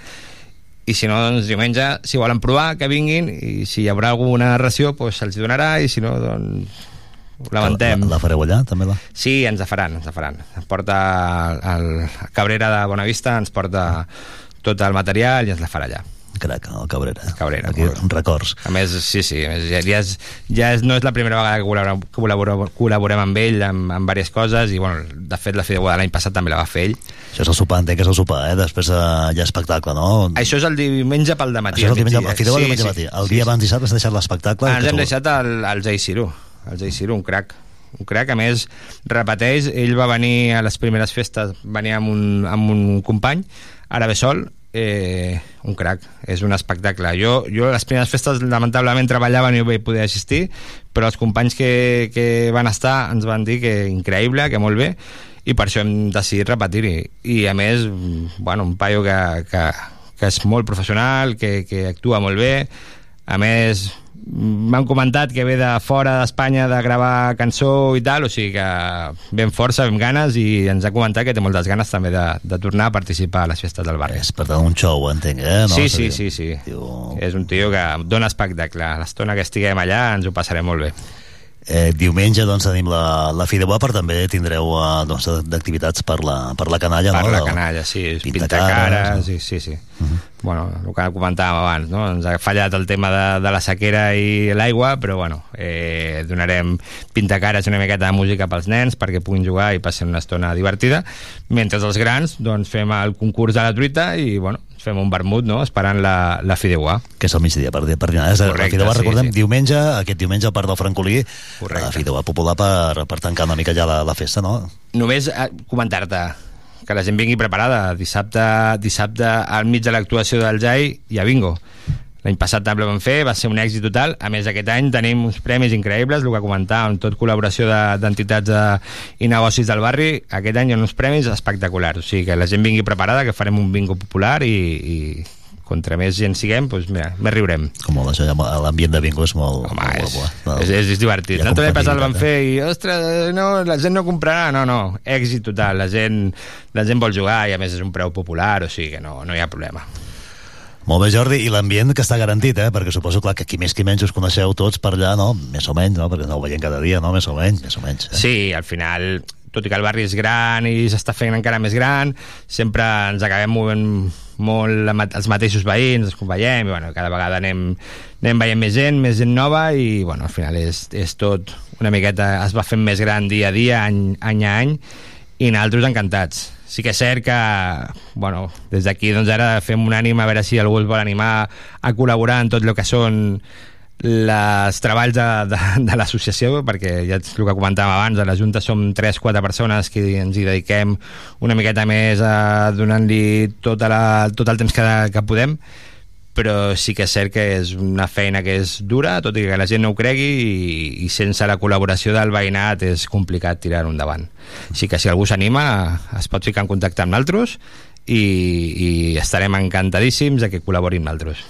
Speaker 12: i si no, doncs diumenge, si volen provar, que vinguin i si hi haurà alguna ració, doncs se'ls donarà i si no, doncs lamentem.
Speaker 1: La, la fareu allà, també la?
Speaker 12: Sí, ens la faran, ens la faran. Porta el, el Cabrera de Bonavista, ens porta tot el material i ens la farà allà.
Speaker 1: Crac, el Cabrera.
Speaker 12: Cabrera.
Speaker 1: Aquí, records.
Speaker 12: A més, sí, sí, a més, ja, ja, és, ja és, no és la primera vegada que col·laborem, que col·laborem, col·laborem amb ell amb, amb diverses coses i, bueno, de fet, la Fideuà de l'any passat també la va fer ell.
Speaker 1: Això és el sopar, entenc que és el sopar, eh? Després eh, hi ha espectacle, no?
Speaker 12: Això és el diumenge pel dematí.
Speaker 1: Això és el diumenge,
Speaker 12: migdia.
Speaker 1: el Fideuà diumenge matí. El dia abans dissabte has deixat l'espectacle.
Speaker 12: Ah, ens hem
Speaker 1: tu-
Speaker 12: deixat el, el Jay Ciro, el Jay Ciro, un crac. Un crac, a més, repeteix ell va venir a les primeres festes venia amb un, amb un company ara ve sol, eh, un crac. És un espectacle. Jo, jo a les primeres festes lamentablement treballava i no vaig poder assistir però els companys que, que van estar ens van dir que increïble, que molt bé i per això hem decidit repetir-hi. I a més, bueno, un paio que, que, que és molt professional que, que actua molt bé a més m'han comentat que ve de fora d'Espanya de gravar cançó i tal, o sigui que ben força, ben ganes i ens ha comentat que té moltes ganes també de, de tornar a participar a les festes del barri.
Speaker 1: És per tant un show, entenc, eh? No?
Speaker 12: sí, sí, sí, sí. És un tio que dona espectacle. L'estona que estiguem allà ens ho passarem molt bé.
Speaker 1: Eh, diumenge doncs tenim la, la Fideuà, però també tindreu eh, doncs, d'activitats per, la, per la canalla,
Speaker 12: Per
Speaker 1: no?
Speaker 12: la canalla, sí,
Speaker 1: pintar
Speaker 12: pintar
Speaker 1: cares,
Speaker 12: sí, sí, sí. Bueno, el que comentàvem abans, no? Ens ha fallat el tema de, de la sequera i l'aigua, però bueno, eh, donarem pintacares una miqueta de música pels nens perquè puguin jugar i passin una estona divertida, mentre els grans doncs fem el concurs de la truita i bueno, fem un vermut, no?, esperant la, la fideuà.
Speaker 1: Que és al migdia, per, per dinar. És, la
Speaker 12: Correcte,
Speaker 1: Fideuà,
Speaker 12: sí,
Speaker 1: recordem,
Speaker 12: sí.
Speaker 1: diumenge, aquest diumenge al Parc del Francolí, la Fideuà popular per, per tancar una mica ja la, la festa, no?
Speaker 12: Només eh, comentar-te que la gent vingui preparada. Dissabte, dissabte al mig de l'actuació del JAI hi ha bingo. L'any passat també vam fer, va ser un èxit total. A més, aquest any tenim uns premis increïbles, el que comentàvem, tot col·laboració de- d'entitats de, i negocis del barri. Aquest any hi ha uns premis espectaculars. O sigui, que la gent vingui preparada, que farem un bingo popular i, i contra més gent siguem, doncs mira, més riurem.
Speaker 1: Com molt, això, ja- l'ambient de bingo és molt...
Speaker 12: Home,
Speaker 1: molt
Speaker 12: és,
Speaker 1: guapo, eh?
Speaker 12: és, és, és divertit.
Speaker 1: Ha
Speaker 12: L'altre dia passat el
Speaker 1: competitivitat,
Speaker 12: van fer i, ostres, no, la gent no comprarà. No, no, èxit total. La gent, la gent vol jugar i a més és un preu popular, o sigui que no, no hi ha problema.
Speaker 1: Molt bé, Jordi, i l'ambient que està garantit, eh? Perquè suposo, clar, que qui més qui menys us coneixeu tots per allà, no? Més o menys, no? Perquè no ho veiem cada dia, no? Més o menys, més o menys. Eh?
Speaker 12: Sí, al final, tot i que el barri és gran i s'està fent encara més gran, sempre ens acabem movent molt els mateixos veïns, ens veiem, i bueno, cada vegada anem, anem veient més gent, més gent nova, i bueno, al final és, és tot una miqueta, es va fent més gran dia a dia, any, any a any, i nosaltres encantats. Sí que és cert que, bueno, des d'aquí doncs ara fem un ànim a veure si algú es vol animar a col·laborar en tot el que són les treballs de, de, de l'associació, perquè ja és el que comentàvem abans, a la Junta som 3-4 persones que ens hi dediquem una miqueta més a donant-li tota la, tot el temps que, que podem, però sí que és cert que és una feina que és dura, tot i que la gent no ho cregui, i, i sense la col·laboració del veïnat és complicat tirar-ho endavant. Així que si algú s'anima, es pot ficar en contacte amb nosaltres i, i estarem encantadíssims de que col·labori amb nosaltres.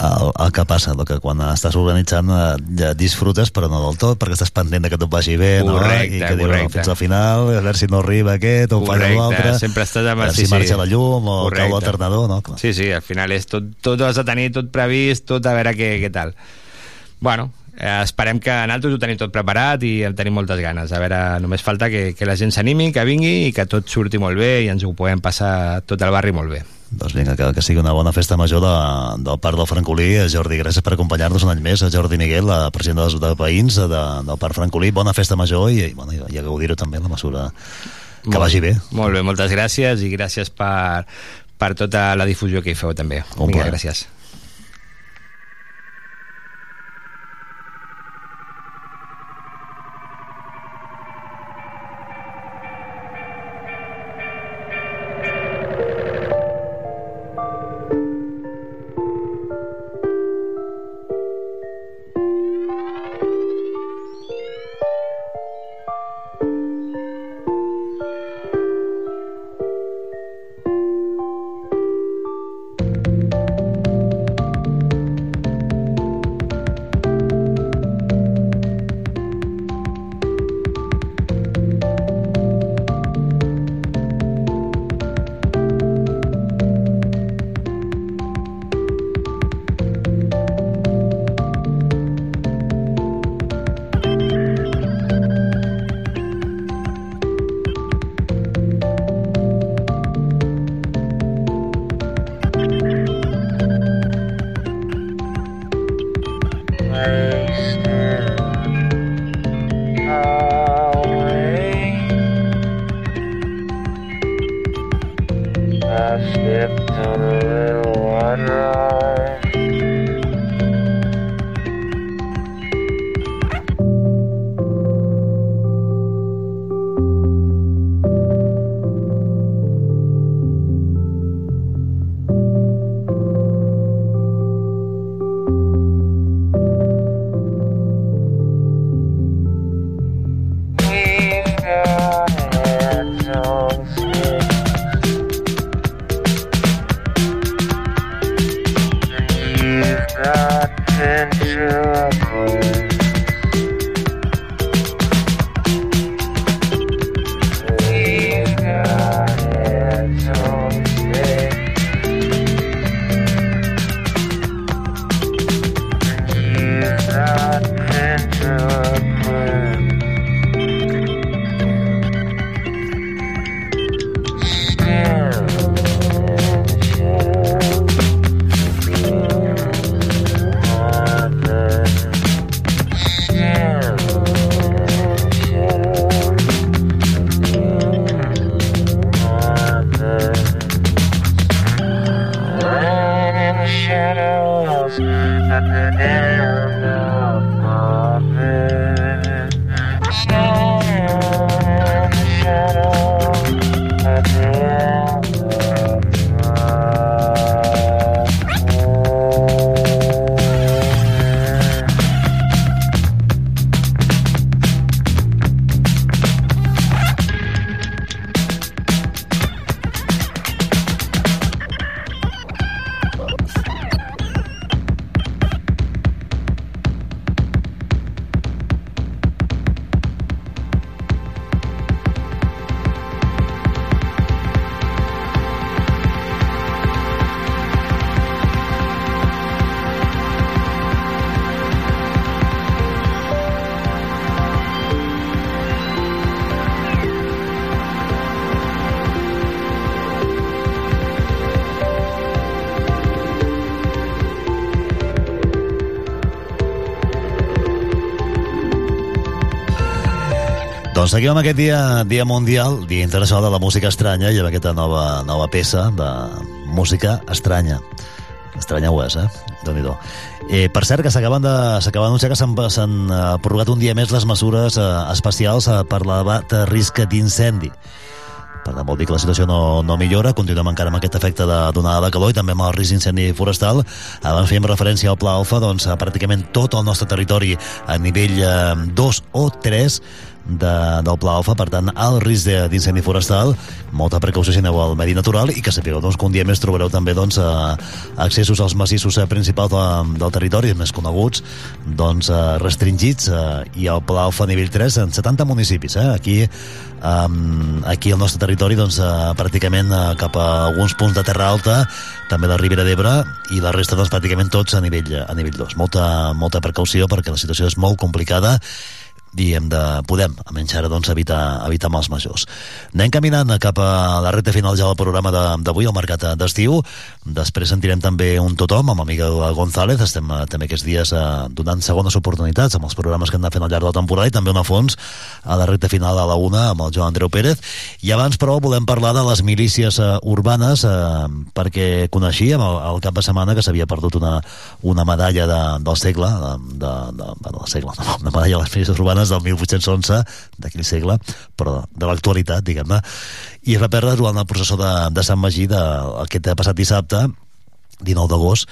Speaker 1: El, el que passa, que quan estàs organitzant eh, ja disfrutes, però no del tot, perquè estàs pendent de que tot vagi bé, no?
Speaker 12: Correcte,
Speaker 1: I que diuen
Speaker 12: correcte.
Speaker 1: fins al final, a veure si no arriba aquest, o falla
Speaker 12: Correcte,
Speaker 1: l'altre,
Speaker 12: sempre estàs amb...
Speaker 1: si marxa la llum, o
Speaker 12: Correcte.
Speaker 1: cau l'alternador, no? Clar.
Speaker 12: Sí, sí, al final és tot, tot has de tenir tot previst, tot a veure què, què tal. Bueno, eh, esperem que nosaltres ho tenim tot preparat i en tenim moltes ganes. A veure, només falta que, que la gent s'animi, que vingui i que tot surti molt bé i ens ho podem passar tot el barri molt bé.
Speaker 1: Doncs vinga, que, que sigui una bona festa major de, del Parc del Francolí. Eh, Jordi, gràcies per acompanyar-nos un any més. Eh, Jordi Miguel, la presidenta dels de veïns de, del Parc Francolí. Bona festa major i, i, bueno, i, a gaudir-ho també la mesura que
Speaker 12: Molt-
Speaker 1: vagi bé.
Speaker 12: Molt bé, moltes gràcies i gràcies per, per tota la difusió que hi feu també.
Speaker 1: Un
Speaker 12: Vinga, gràcies.
Speaker 1: Doncs seguim amb aquest dia, dia mundial, Dia Internacional de la Música Estranya, i amb aquesta nova, nova peça de música estranya. Estranya ho és, eh? déu nhi eh, Per cert, que s'acaben d'anunciar que s'han eh, prorrogat un dia més les mesures eh, especials eh, per l'elevat risc d'incendi. Per tant, vol dir que la situació no, no millora, continuem encara amb aquest efecte de donada de calor i també amb el risc d'incendi forestal. Abans fèiem referència al Pla Alfa, doncs eh, pràcticament tot el nostre territori a nivell eh, 2 o 3 de, Pla Alfa, per tant, alt risc d'incendi forestal, molta precaució si aneu al medi natural i que sapigueu doncs, que un dia més trobareu també doncs, eh, accessos als massissos eh, principals de, del territori, més coneguts, doncs, eh, restringits, eh, i el Pla Alfa nivell 3 en 70 municipis. Eh? Aquí, um, aquí al nostre territori, doncs, eh, pràcticament eh, cap a alguns punts de terra alta, també la Ribera d'Ebre, i la resta, doncs, pràcticament tots a nivell, a nivell 2. Molta, molta precaució perquè la situació és molt complicada i hem de, podem, almenys ara, doncs, evitar, evitar mals majors. Anem caminant cap a la recta final ja del programa de- d'avui, al mercat d'estiu. Després sentirem també un tothom amb Miguel González. Estem eh, també aquests dies eh, donant segones oportunitats amb els programes que hem anat fent al llarg de la temporada i també una fons a la recta final a la una amb el Joan Andreu Pérez. I abans, però, volem parlar de les milícies eh, urbanes eh, perquè coneixíem el, el cap de setmana que s'havia perdut una, una medalla de, del segle, de, de, de, bueno, del segle, no, una medalla de les milícies urbanes del 1811, d'aquell segle, però de l'actualitat, diguem-ne, i es va perdre durant el processó de, de Sant Magí de, aquest passat dissabte, 19 d'agost,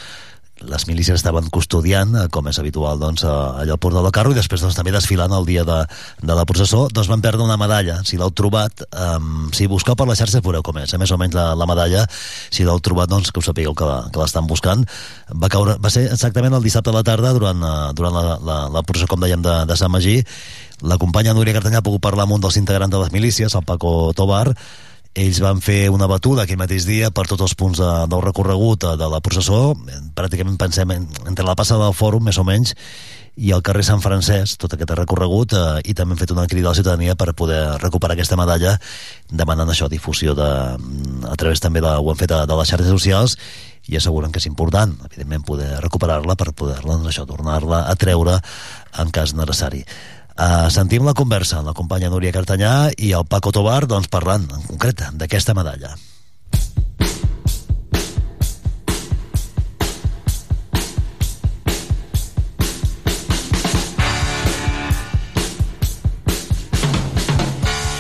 Speaker 1: les milícies estaven custodiant, eh, com és habitual, doncs, a- allà al portal del carro, i després doncs, també desfilant el dia de, de la processó, doncs van perdre una medalla. Si l'heu trobat, um, si busqueu per les xarxes veureu com és, eh, més o menys la, la medalla, si l'heu trobat, doncs, que us sapigueu que, la- que l'estan buscant. Va, caure, va ser exactament el dissabte a la tarda, durant, eh, durant la, la, la processó, com dèiem, de, de Sant Magí. La companya Núria Cartanyà ha pogut parlar amb un dels integrants de les milícies, el Paco Tobar, ells van fer una batuda aquell mateix dia per tots els punts de, del recorregut eh, de la processó, pràcticament pensem en, entre la plaça del Fòrum, més o menys, i el carrer Sant Francesc, tot aquest recorregut, eh, i també han fet una crida a la ciutadania per poder recuperar aquesta medalla, demanant això, difusió de, a través també de, ho han fet de, de les xarxes socials, i asseguren que és important, evidentment, poder recuperar-la per poder-la, doncs això, tornar-la a treure en cas necessari. Uh, sentim la conversa amb la companya Núria Cartanyà i el Paco Tobar doncs, parlant en concret d'aquesta medalla.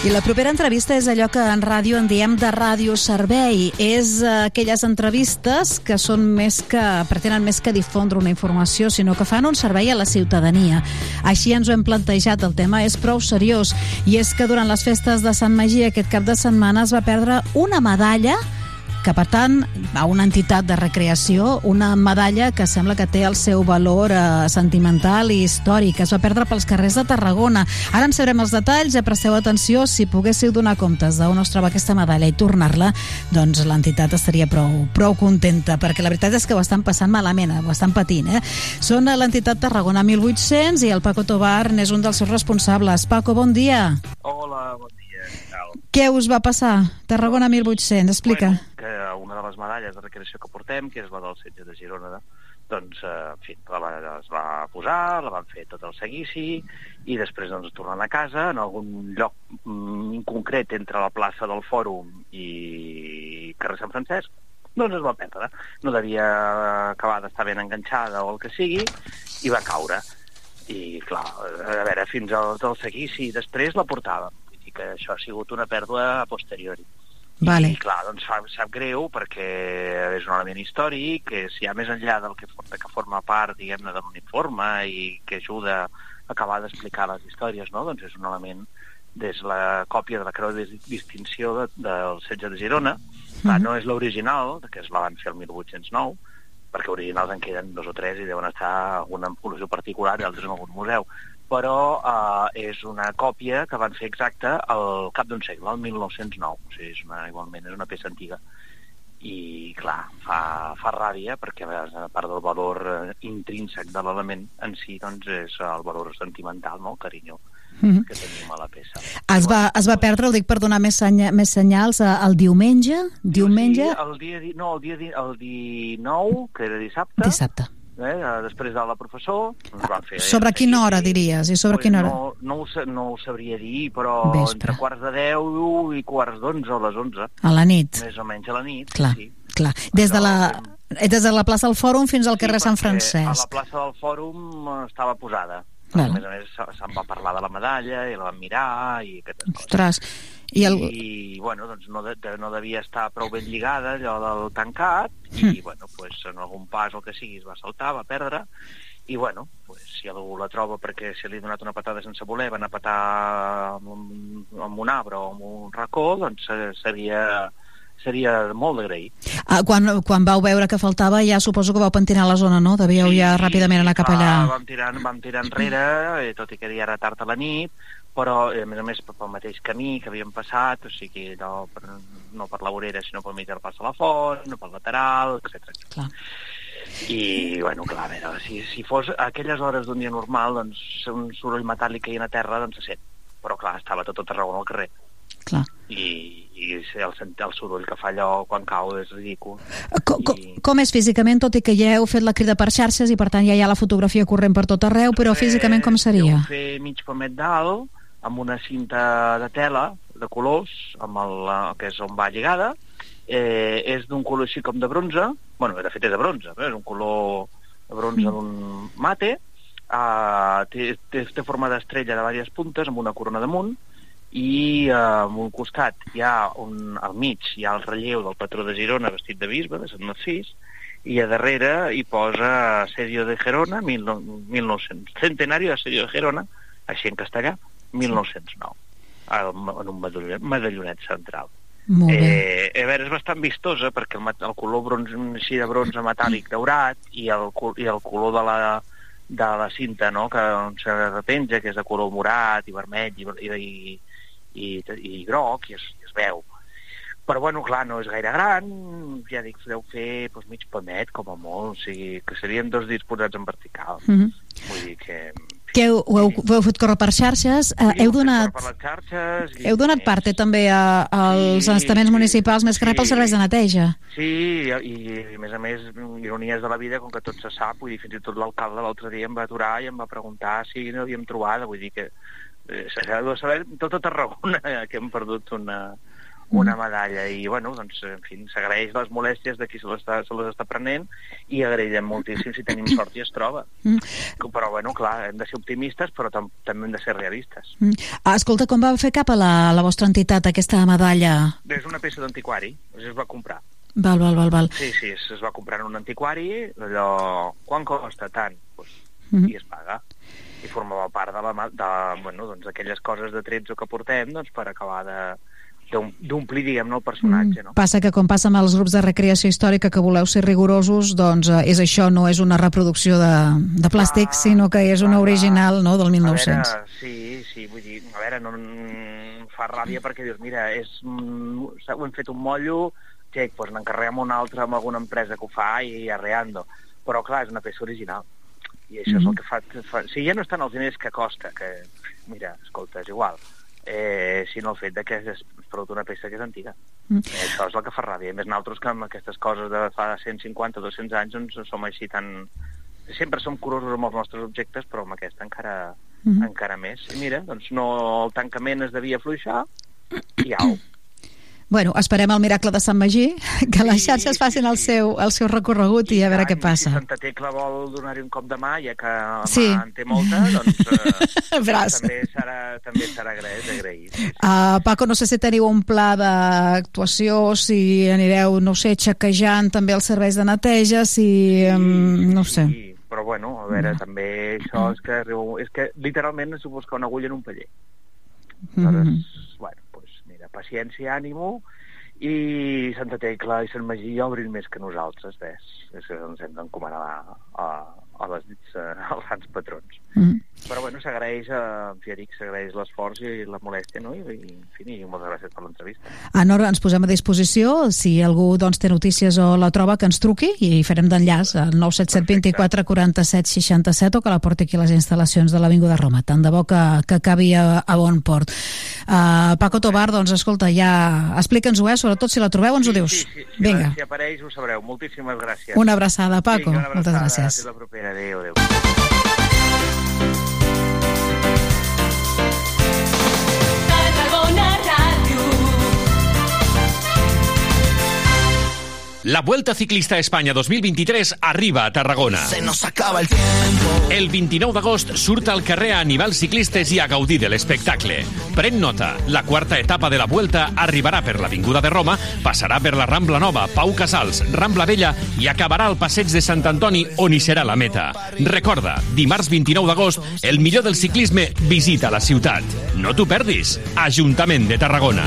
Speaker 13: I la propera entrevista és allò que en ràdio en diem de radioservei. És eh, aquelles entrevistes que són més que pretenen més que difondre una informació, sinó que fan un servei a la ciutadania. Així ens ho hem plantejat, el tema és prou seriós. I és que durant les festes de Sant Magí aquest cap de setmana es va perdre una medalla que pertany a una entitat de recreació, una medalla que sembla que té el seu valor eh, sentimental i històric. Es va perdre pels carrers de Tarragona. Ara en sabrem els detalls, ja presteu atenció, si poguéssiu donar comptes d'on es troba aquesta medalla i tornar-la, doncs l'entitat estaria prou, prou contenta, perquè la veritat és que ho estan passant malament, eh, ho estan patint. Eh? Són a l'entitat Tarragona 1800 i el Paco Tobar n'és un dels seus responsables. Paco, bon dia.
Speaker 14: Hola, bon dia. Què
Speaker 13: us va passar? Tarragona 1800, explica.
Speaker 14: Bueno, que una de les medalles de recreació que portem, que és la del setge de Girona, doncs, eh, en fi, la va, es va posar, la van fer tot el seguici, i després, doncs, tornant a casa, en algun lloc mm, concret entre la plaça del Fòrum i carrer Sant Francesc, doncs es va perdre. No devia acabar d'estar ben enganxada o el que sigui, i va caure. I, clar, a veure, fins al del seguici, després la portàvem. Que això ha sigut una pèrdua a posteriori.
Speaker 13: Vale.
Speaker 14: I clar, doncs fa, sap greu perquè és un element històric que si hi ha més enllà del que, de que forma part, diguem-ne, de l'uniforme i que ajuda a acabar d'explicar les històries, no? doncs és un element des la còpia de la creu de distinció de, del setge de Girona, clar, no és l'original, que es la van fer el 1809, perquè originals en queden dos o tres i deuen estar alguna en col·lecció particular i altres en algun museu però eh, és una còpia que van fer exacta al cap d'un segle, el 1909. O sigui, és una, igualment és una peça antiga. I, clar, fa, fa ràbia perquè, a part del valor eh, intrínsec de l'element en si, doncs és el valor sentimental, no? el carinyo
Speaker 13: Mhm.
Speaker 14: que tenim a la peça.
Speaker 13: Es va, es va perdre, ho dic per donar més, senya, més senyals, eh, el diumenge, diumenge,
Speaker 14: Sí, el dia, di- no, el dia di- el 19, que era dissabte,
Speaker 13: dissabte.
Speaker 14: Eh, després de la professor, ens van fer...
Speaker 13: Sobre quina hora, diries? I sobre
Speaker 14: Pues
Speaker 13: quina hora?
Speaker 14: No, no, ho, no ho sabria dir, però
Speaker 13: Vespre.
Speaker 14: entre quarts de 10 i quarts d'11 o les 11.
Speaker 13: A la nit.
Speaker 14: Més o menys a la nit,
Speaker 13: Clar,
Speaker 14: sí.
Speaker 13: clar. Des de la, eh, des de la plaça del Fòrum fins al carrer Sant
Speaker 14: perquè A la
Speaker 13: Francesc.
Speaker 14: plaça del Fòrum estava posada.
Speaker 13: Val.
Speaker 14: A més a més, se- se'n va parlar de la medalla i la van mirar i aquestes coses.
Speaker 13: Ostres. I el...
Speaker 14: I, bueno, doncs no, de, no devia estar prou ben lligada, allò del tancat, i, bueno, pues, en algun pas o el que sigui es va saltar, va perdre, i, bueno, pues, si algú la troba perquè se li ha donat una patada sense voler, van a patar amb un, amb un arbre o amb un racó, doncs eh, seria, seria molt d'agrair.
Speaker 13: Ah, quan, quan vau veure que faltava, ja suposo que vau pentinar la zona, no? Devíeu ja ràpidament anar cap allà.
Speaker 14: Vam tirar, vam tirar enrere, eh, tot i que ja era tard a la nit, però eh, a més a més pel mateix camí que havíem passat, o sigui, no per, no per la vorera, sinó pel mig del pas de la font, no pel lateral, etc.
Speaker 13: Clar.
Speaker 14: I, bueno, clar, a veure, si, si fos a aquelles hores d'un dia normal, doncs un soroll metàl·lic que hi ha a terra, doncs se sent. Però, clar, estava tot a Tarragona al carrer.
Speaker 13: Clar.
Speaker 14: I, i el, el soroll que fa allò quan cau és ridícul.
Speaker 13: Com, com, com és físicament, tot i que ja heu fet la crida per xarxes i per tant ja hi ha la fotografia corrent per tot arreu, però físicament com seria?
Speaker 14: Deu fer mig pomet dalt, amb una cinta de tela, de colors, amb el, eh, que és on va lligada, eh, és d'un color així com de bronze, bueno, de fet és de bronze, eh? és un color de bronze d'un mate, eh, té, té, té forma d'estrella de diverses puntes, amb una corona damunt, i eh, en un costat hi ha un, al mig hi ha el relleu del patró de Girona vestit de bisbe, de Sant Narcís, i a darrere hi posa Serio de Gerona, 1900, centenario de Serio de Gerona, així en castellà, 1909, al- en un medallonet, medallonet central.
Speaker 13: Molt bé.
Speaker 14: Eh, a veure, és bastant vistosa perquè el, el color bronze, així de bronze metàl·lic daurat i el, i el color de la, de la cinta no? que on se repenja, que és de color morat i vermell i, i, i, i, i groc, i es, i es veu. Però, bueno, clar, no és gaire gran, ja dic, deu fer doncs, mig pomet, com a molt, o sigui, que serien dos dits posats en vertical.
Speaker 13: Mhm.
Speaker 14: Vull dir que...
Speaker 13: Que heu, ho heu, ho heu fet córrer per xarxes, eh, heu donat...
Speaker 14: Per les xarxes... I...
Speaker 13: Heu donat parte també a, als
Speaker 14: Sí,
Speaker 13: estaments municipals, més que res pels
Speaker 14: sí.
Speaker 13: serveis de neteja.
Speaker 14: Sí, i, i a més a més, ironies de la vida, com que tot se sap, vull dir, fins i tot l'alcalde l'altre dia em va aturar i em va preguntar si no havíem trobat, vull dir que eh, s'ha de saber tot a Tarragona que hem perdut una, una medalla i, bueno, doncs, en fi, s'agraeix les molèsties de qui se les, està, se les està prenent i agrairem moltíssim si tenim sort i es troba.
Speaker 13: Mm.
Speaker 14: Però, bueno, clar, hem de ser optimistes, però tam també hem de ser realistes.
Speaker 13: Mm. Escolta, com va fer cap a la, la vostra entitat aquesta medalla?
Speaker 14: És una peça d'antiquari, es va comprar.
Speaker 13: Val, val, val, val.
Speaker 14: Sí, sí, es va comprar en un antiquari, allò... Quan costa? Tant. Pues,
Speaker 13: Mhm.
Speaker 14: I es paga. I formava part de, la, de bueno, doncs, aquelles coses de tretzo que portem doncs, per acabar de d'om- d'omplir, diguem-ne, el personatge, no?
Speaker 13: Passa que com passa amb els grups de recreació històrica que voleu ser rigorosos, doncs eh, és això, no és una reproducció de, de plàstic, sinó que és una original no, del 1900.
Speaker 14: A veure, sí, sí, vull dir, a veure, no em fa ràbia perquè dius, mira, és, mm, ho hem fet un mollo, xec, doncs n'encarreguem un altre amb alguna empresa que ho fa i arreando. Però, clar, és una peça original. I això és el que fa, fa... Si ja no estan els diners que costa, que, mira, escolta, és igual, eh, sinó el fet de que és perdut una peça que és antiga.
Speaker 13: Mm.
Speaker 14: Eh, això és el que fa ràbia. A més, nosaltres que amb aquestes coses de fa 150 200 anys doncs, som així tan... Sempre som curosos amb els nostres objectes, però amb aquesta encara,
Speaker 13: Mhm.
Speaker 14: encara més. I mira, doncs no, el tancament es devia fluixar i au.
Speaker 13: Bueno, esperem el miracle de Sant Magí, que les xarxes facin el seu, el seu recorregut i a veure què
Speaker 14: Si
Speaker 13: passa.
Speaker 14: Santa Tecla vol donar-hi un cop de mà, ja que mà
Speaker 13: Sí.
Speaker 14: en té molta, doncs eh, també serà, també serà agraït. agraït.
Speaker 13: Uh, Paco, no sé si teniu un pla d'actuació, si anireu, no sé, xequejant també els serveis de neteja, si... Um, no sé.
Speaker 14: Sí, però bueno, a veure, també això és que, és que literalment és buscar una agulla en un paller. Aleshores,
Speaker 13: Mhm.
Speaker 14: bueno, paciència, ànimo, i Santa Tecla i Sant Magí obrin més que nosaltres, ves. És que ens hem d'encomanar a, a, a les dits, eh, als sants patrons.
Speaker 13: Mm.
Speaker 14: Però bueno, s'agraeix, eh, en fi, dic, s'agraeix l'esforç i la molèstia, no? I, i, en fi, i moltes gràcies per l'entrevista.
Speaker 13: A Nora ens posem a disposició, si algú doncs, té notícies o la troba, que ens truqui i farem d'enllaç al 977 24 47 67 o que la porti aquí a les instal·lacions de l'Avinguda Roma. Tant de bo que, que acabi a, a bon port. Uh, Paco Tobar, doncs, escolta, ja explica'ns-ho, eh? sobretot si la trobeu ens ho dius.
Speaker 14: Sí, sí, si,
Speaker 13: Vinga,
Speaker 14: si apareix ho sabreu. Moltíssimes gràcies.
Speaker 13: una abraçada, Paco.
Speaker 14: Vinga, una
Speaker 13: Moltes
Speaker 14: abraçada.
Speaker 13: gràcies.
Speaker 14: Fins la propera. Adéu, adéu.
Speaker 15: La Vuelta Ciclista a Espanya 2023 arriba a Tarragona.
Speaker 16: Se nos acaba el tiempo.
Speaker 15: El 29 d'agost surt al carrer a animar els ciclistes i a gaudir de l'espectacle. Pren nota, la quarta etapa de la Vuelta arribarà per l'Avinguda de Roma, passarà per la Rambla Nova, Pau Casals, Rambla Vella i acabarà al passeig de Sant Antoni, on hi serà la meta. Recorda, dimarts 29 d'agost, el millor del ciclisme visita la ciutat. No t'ho perdis. Ajuntament de Tarragona.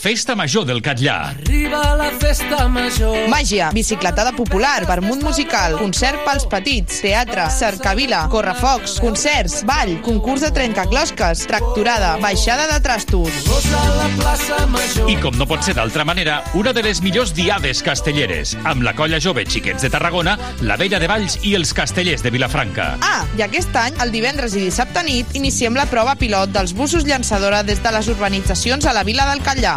Speaker 15: Festa Major del Catllà.
Speaker 17: Arriba la festa major.
Speaker 18: Màgia, bicicletada popular, vermut musical, concert pels petits, teatre, cercavila, correfocs, concerts, ball, concurs de trencaclosques, tracturada, baixada de trastos.
Speaker 15: I com no pot ser d'altra manera, una de les millors diades castelleres, amb la colla jove Xiquets de Tarragona, la Vella de Valls i els castellers de Vilafranca.
Speaker 18: Ah, i aquest any, el divendres i dissabte nit, iniciem la prova pilot dels busos llançadora des de les urbanitzacions a la vila del Catllà.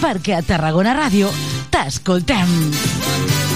Speaker 19: perquè a Tarragona Ràdio t'escoltem.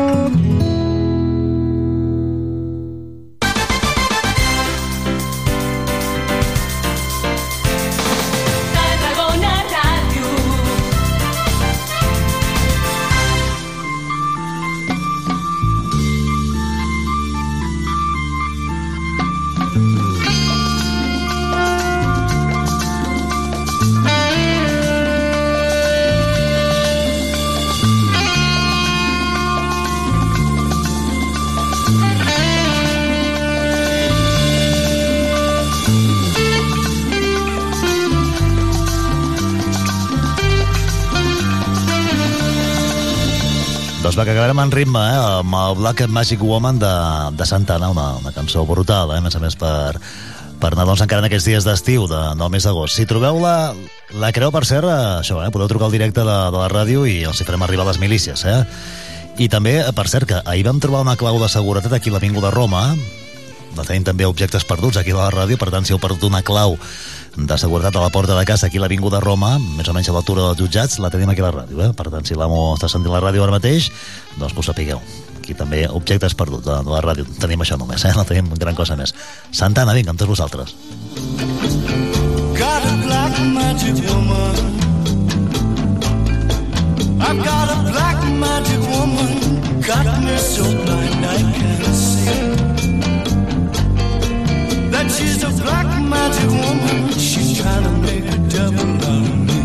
Speaker 1: va, que acabarem en ritme, eh? amb el Black Magic Woman de, de Santana, una, una cançó brutal, eh? a més a més per, per anar doncs, encara en aquests dies d'estiu de, del mes d'agost. Si trobeu la, la creu, per cert, eh, això, eh? podeu trucar al directe de, de la ràdio i els hi farem arribar les milícies. Eh? I també, eh, per cert, que ahir vam trobar una clau de seguretat aquí a l'Avinguda Roma, la tenim també objectes perduts aquí a la ràdio, per tant, si heu perdut una clau de seguretat a la porta de casa aquí a l'Avinguda Roma, més o menys a l'altura dels jutjats, la tenim aquí a la ràdio. Eh? Per tant, si l'amo està sentint la ràdio ara mateix, doncs que ho sapigueu. Aquí també objectes perduts de, de la ràdio. Tenim això només, eh? no tenim gran cosa més. Santana, vinga, amb tots vosaltres.
Speaker 16: Got a black magic woman. I've got a black magic woman. Got me so blind I can't see. She's a black magic woman. She's trying to make a devil out of me.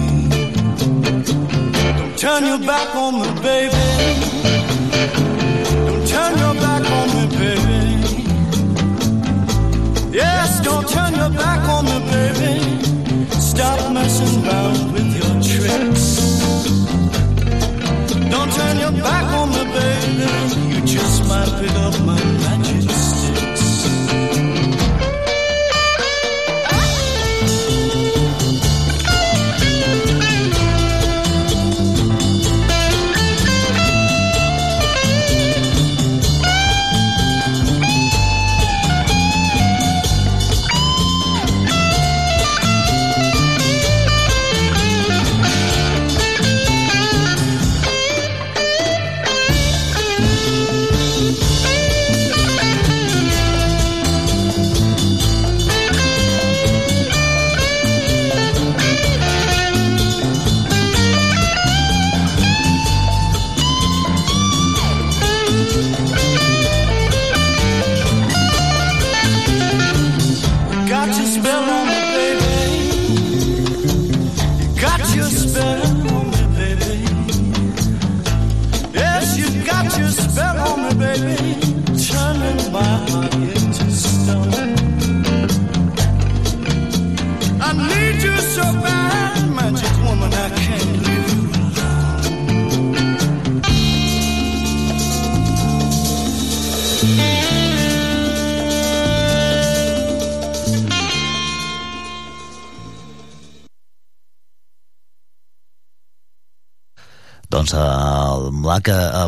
Speaker 16: Don't turn your back on me, baby. Don't turn your back on me, baby. Yes, don't turn your back on me, baby. Stop messing with your tricks. Don't turn your back on me, baby. You just might pick up
Speaker 1: my life.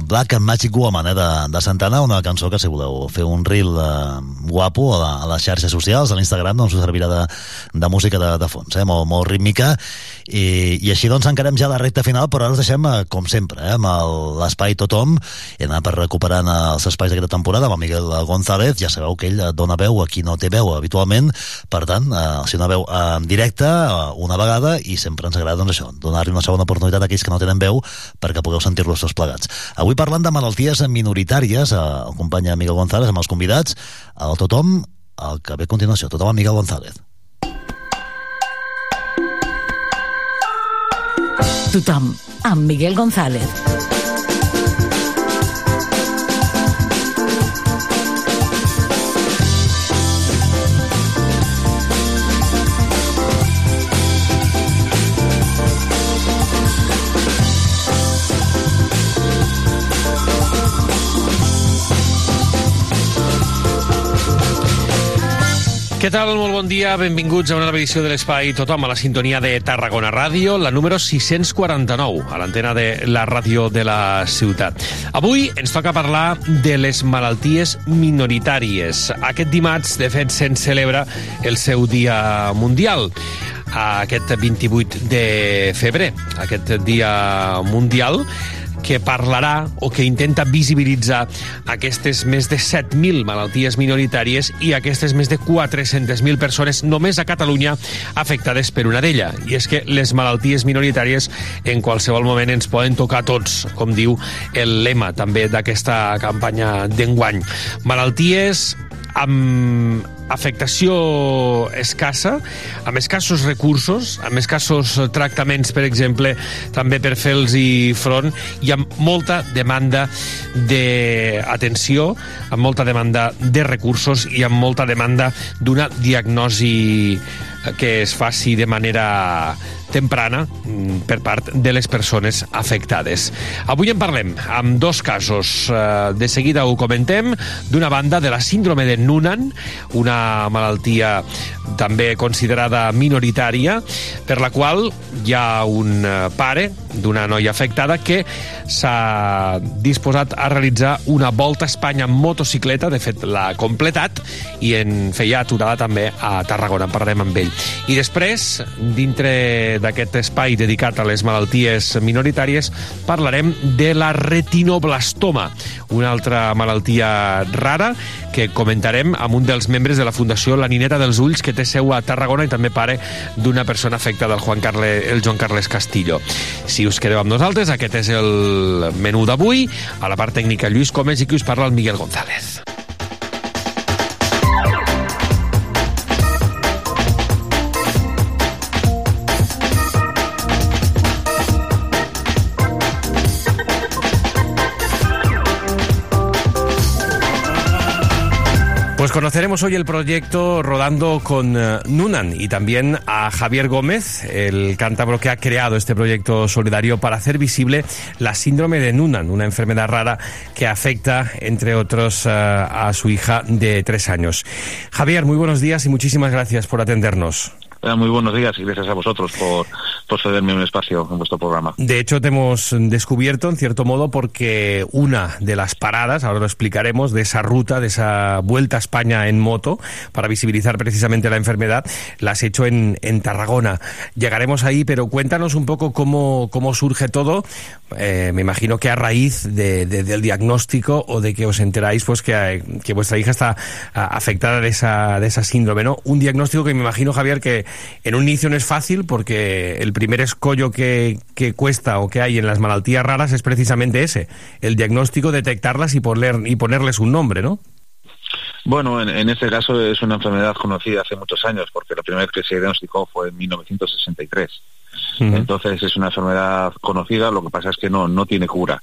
Speaker 1: Black, and Magic Woman eh, de, de Santana, una cançó que si voleu fer un reel uh, guapo a, la, a les xarxes socials, a l'Instagram, doncs us servirà de, de música de, de fons, eh, molt, molt rítmica, i, i així doncs encarem ja la recta final, però ara us deixem, eh, com sempre, eh, amb l'espai Tothom, i anar per recuperant eh, els espais d'aquesta temporada amb el Miguel González, ja sabeu que ell eh, dona veu a qui no té veu habitualment, per tant, eh, si una veu en directe, una vegada, i sempre ens agrada doncs això, donar-li una segona oportunitat a aquells que no tenen veu perquè pugueu sentir-los tots plegats. Avui parlant de malalties minoritàries, eh, el company Miguel González amb els convidats, el Tothom, el que ve a continuació, Tothom amb Miguel González.
Speaker 19: Tothom, amb Miguel González.
Speaker 15: Què tal? Molt bon dia, benvinguts a una nova edició de l'Espai Tothom a la sintonia de Tarragona Ràdio, la número 649, a l'antena de la ràdio de la ciutat. Avui ens toca parlar de les malalties minoritàries. Aquest dimarts, de fet, se'n celebra el seu dia mundial aquest 28 de febrer, aquest dia mundial que parlarà o que intenta visibilitzar aquestes més de 7.000 malalties minoritàries i aquestes més de 400.000 persones només a Catalunya afectades per una d'ella. I és que les malalties minoritàries en qualsevol moment ens poden tocar tots, com diu el lema també d'aquesta campanya d'enguany. Malalties amb afectació escassa, amb escassos recursos, amb escassos tractaments, per exemple, també per fer-los front, i amb molta demanda d'atenció, amb molta demanda de recursos i amb molta demanda d'una diagnosi que es faci de manera temprana mm, per part de les persones afectades. Avui en parlem amb dos casos. Eh, De seguida ho comentem. D'una banda, de la síndrome de Noonan, una malaltia també considerada minoritària, per la qual hi ha un eh, pare d'una noia afectada que s'ha disposat a realitzar una volta a Espanya en motocicleta, de fet l'ha completat, i en feia aturada també a Tarragona, en parlarem amb ell. I després, dintre d'aquest espai dedicat a les malalties minoritàries, parlarem de la retinoblastoma, una altra malaltia rara que comentarem amb un dels membres de la Fundació La Nineta dels Ulls, que té seu a Tarragona i també pare d'una persona afectada, el, Juan Carle, el Joan Carles Castillo. Si us quedeu amb nosaltres, aquest és el menú d'avui. A la part tècnica, Lluís Comes, i qui us parla, el Miguel González. Pues conoceremos hoy el proyecto Rodando con eh, Nunan y también a Javier Gómez, el cántabro que ha creado este proyecto solidario para hacer visible la síndrome de Nunan, una enfermedad rara que afecta, entre otros, eh, a su hija de tres años. Javier, muy buenos días y muchísimas gracias por atendernos.
Speaker 20: Eh, Muy buenos días y gracias a vosotros por, por un espacio en vuestro programa.
Speaker 15: De hecho, te hemos descubierto, en cierto modo, porque una de las paradas, ahora lo explicaremos, de esa ruta, de esa vuelta a España en moto, para visibilizar precisamente la enfermedad, la has hecho en, en Tarragona. Llegaremos ahí, pero cuéntanos un poco cómo, cómo surge todo. Eh, me imagino que a raíz de- de- del diagnóstico o de que os enteráis pues que, eh, que vuestra hija está ah, afectada de esa, de esa síndrome, ¿no? Un diagnóstico que me imagino, Javier, que en un inicio no es fácil porque el primer escollo que, que cuesta o que hay en las malaltías raras es precisamente ese, el diagnóstico, detectarlas y, poner, y ponerles un nombre, ¿no?
Speaker 20: Bueno, en, en este caso es una enfermedad conocida hace muchos años, porque la primera vez que se diagnosticó fue en 1963. Entonces es una enfermedad conocida, lo que pasa es que no, no tiene cura.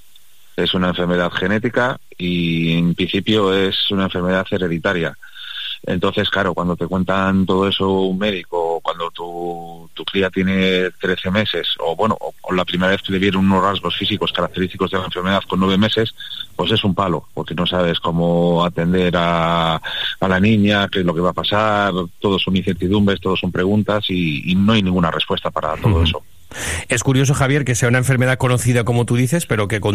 Speaker 20: Es una enfermedad genética y en principio es una enfermedad hereditaria. Entonces, claro, cuando te cuentan todo eso un médico, cuando tu, tu cría tiene 13 meses, o bueno, o, o la primera vez que le vieron unos rasgos físicos característicos de la enfermedad con nueve meses, pues es un palo, porque no sabes cómo atender a, a la niña, qué es lo que va a pasar, todo son incertidumbres, todo son preguntas y, y no hay ninguna respuesta para todo eso.
Speaker 21: Es curioso, Javier, que sea una enfermedad conocida como tú dices, pero que con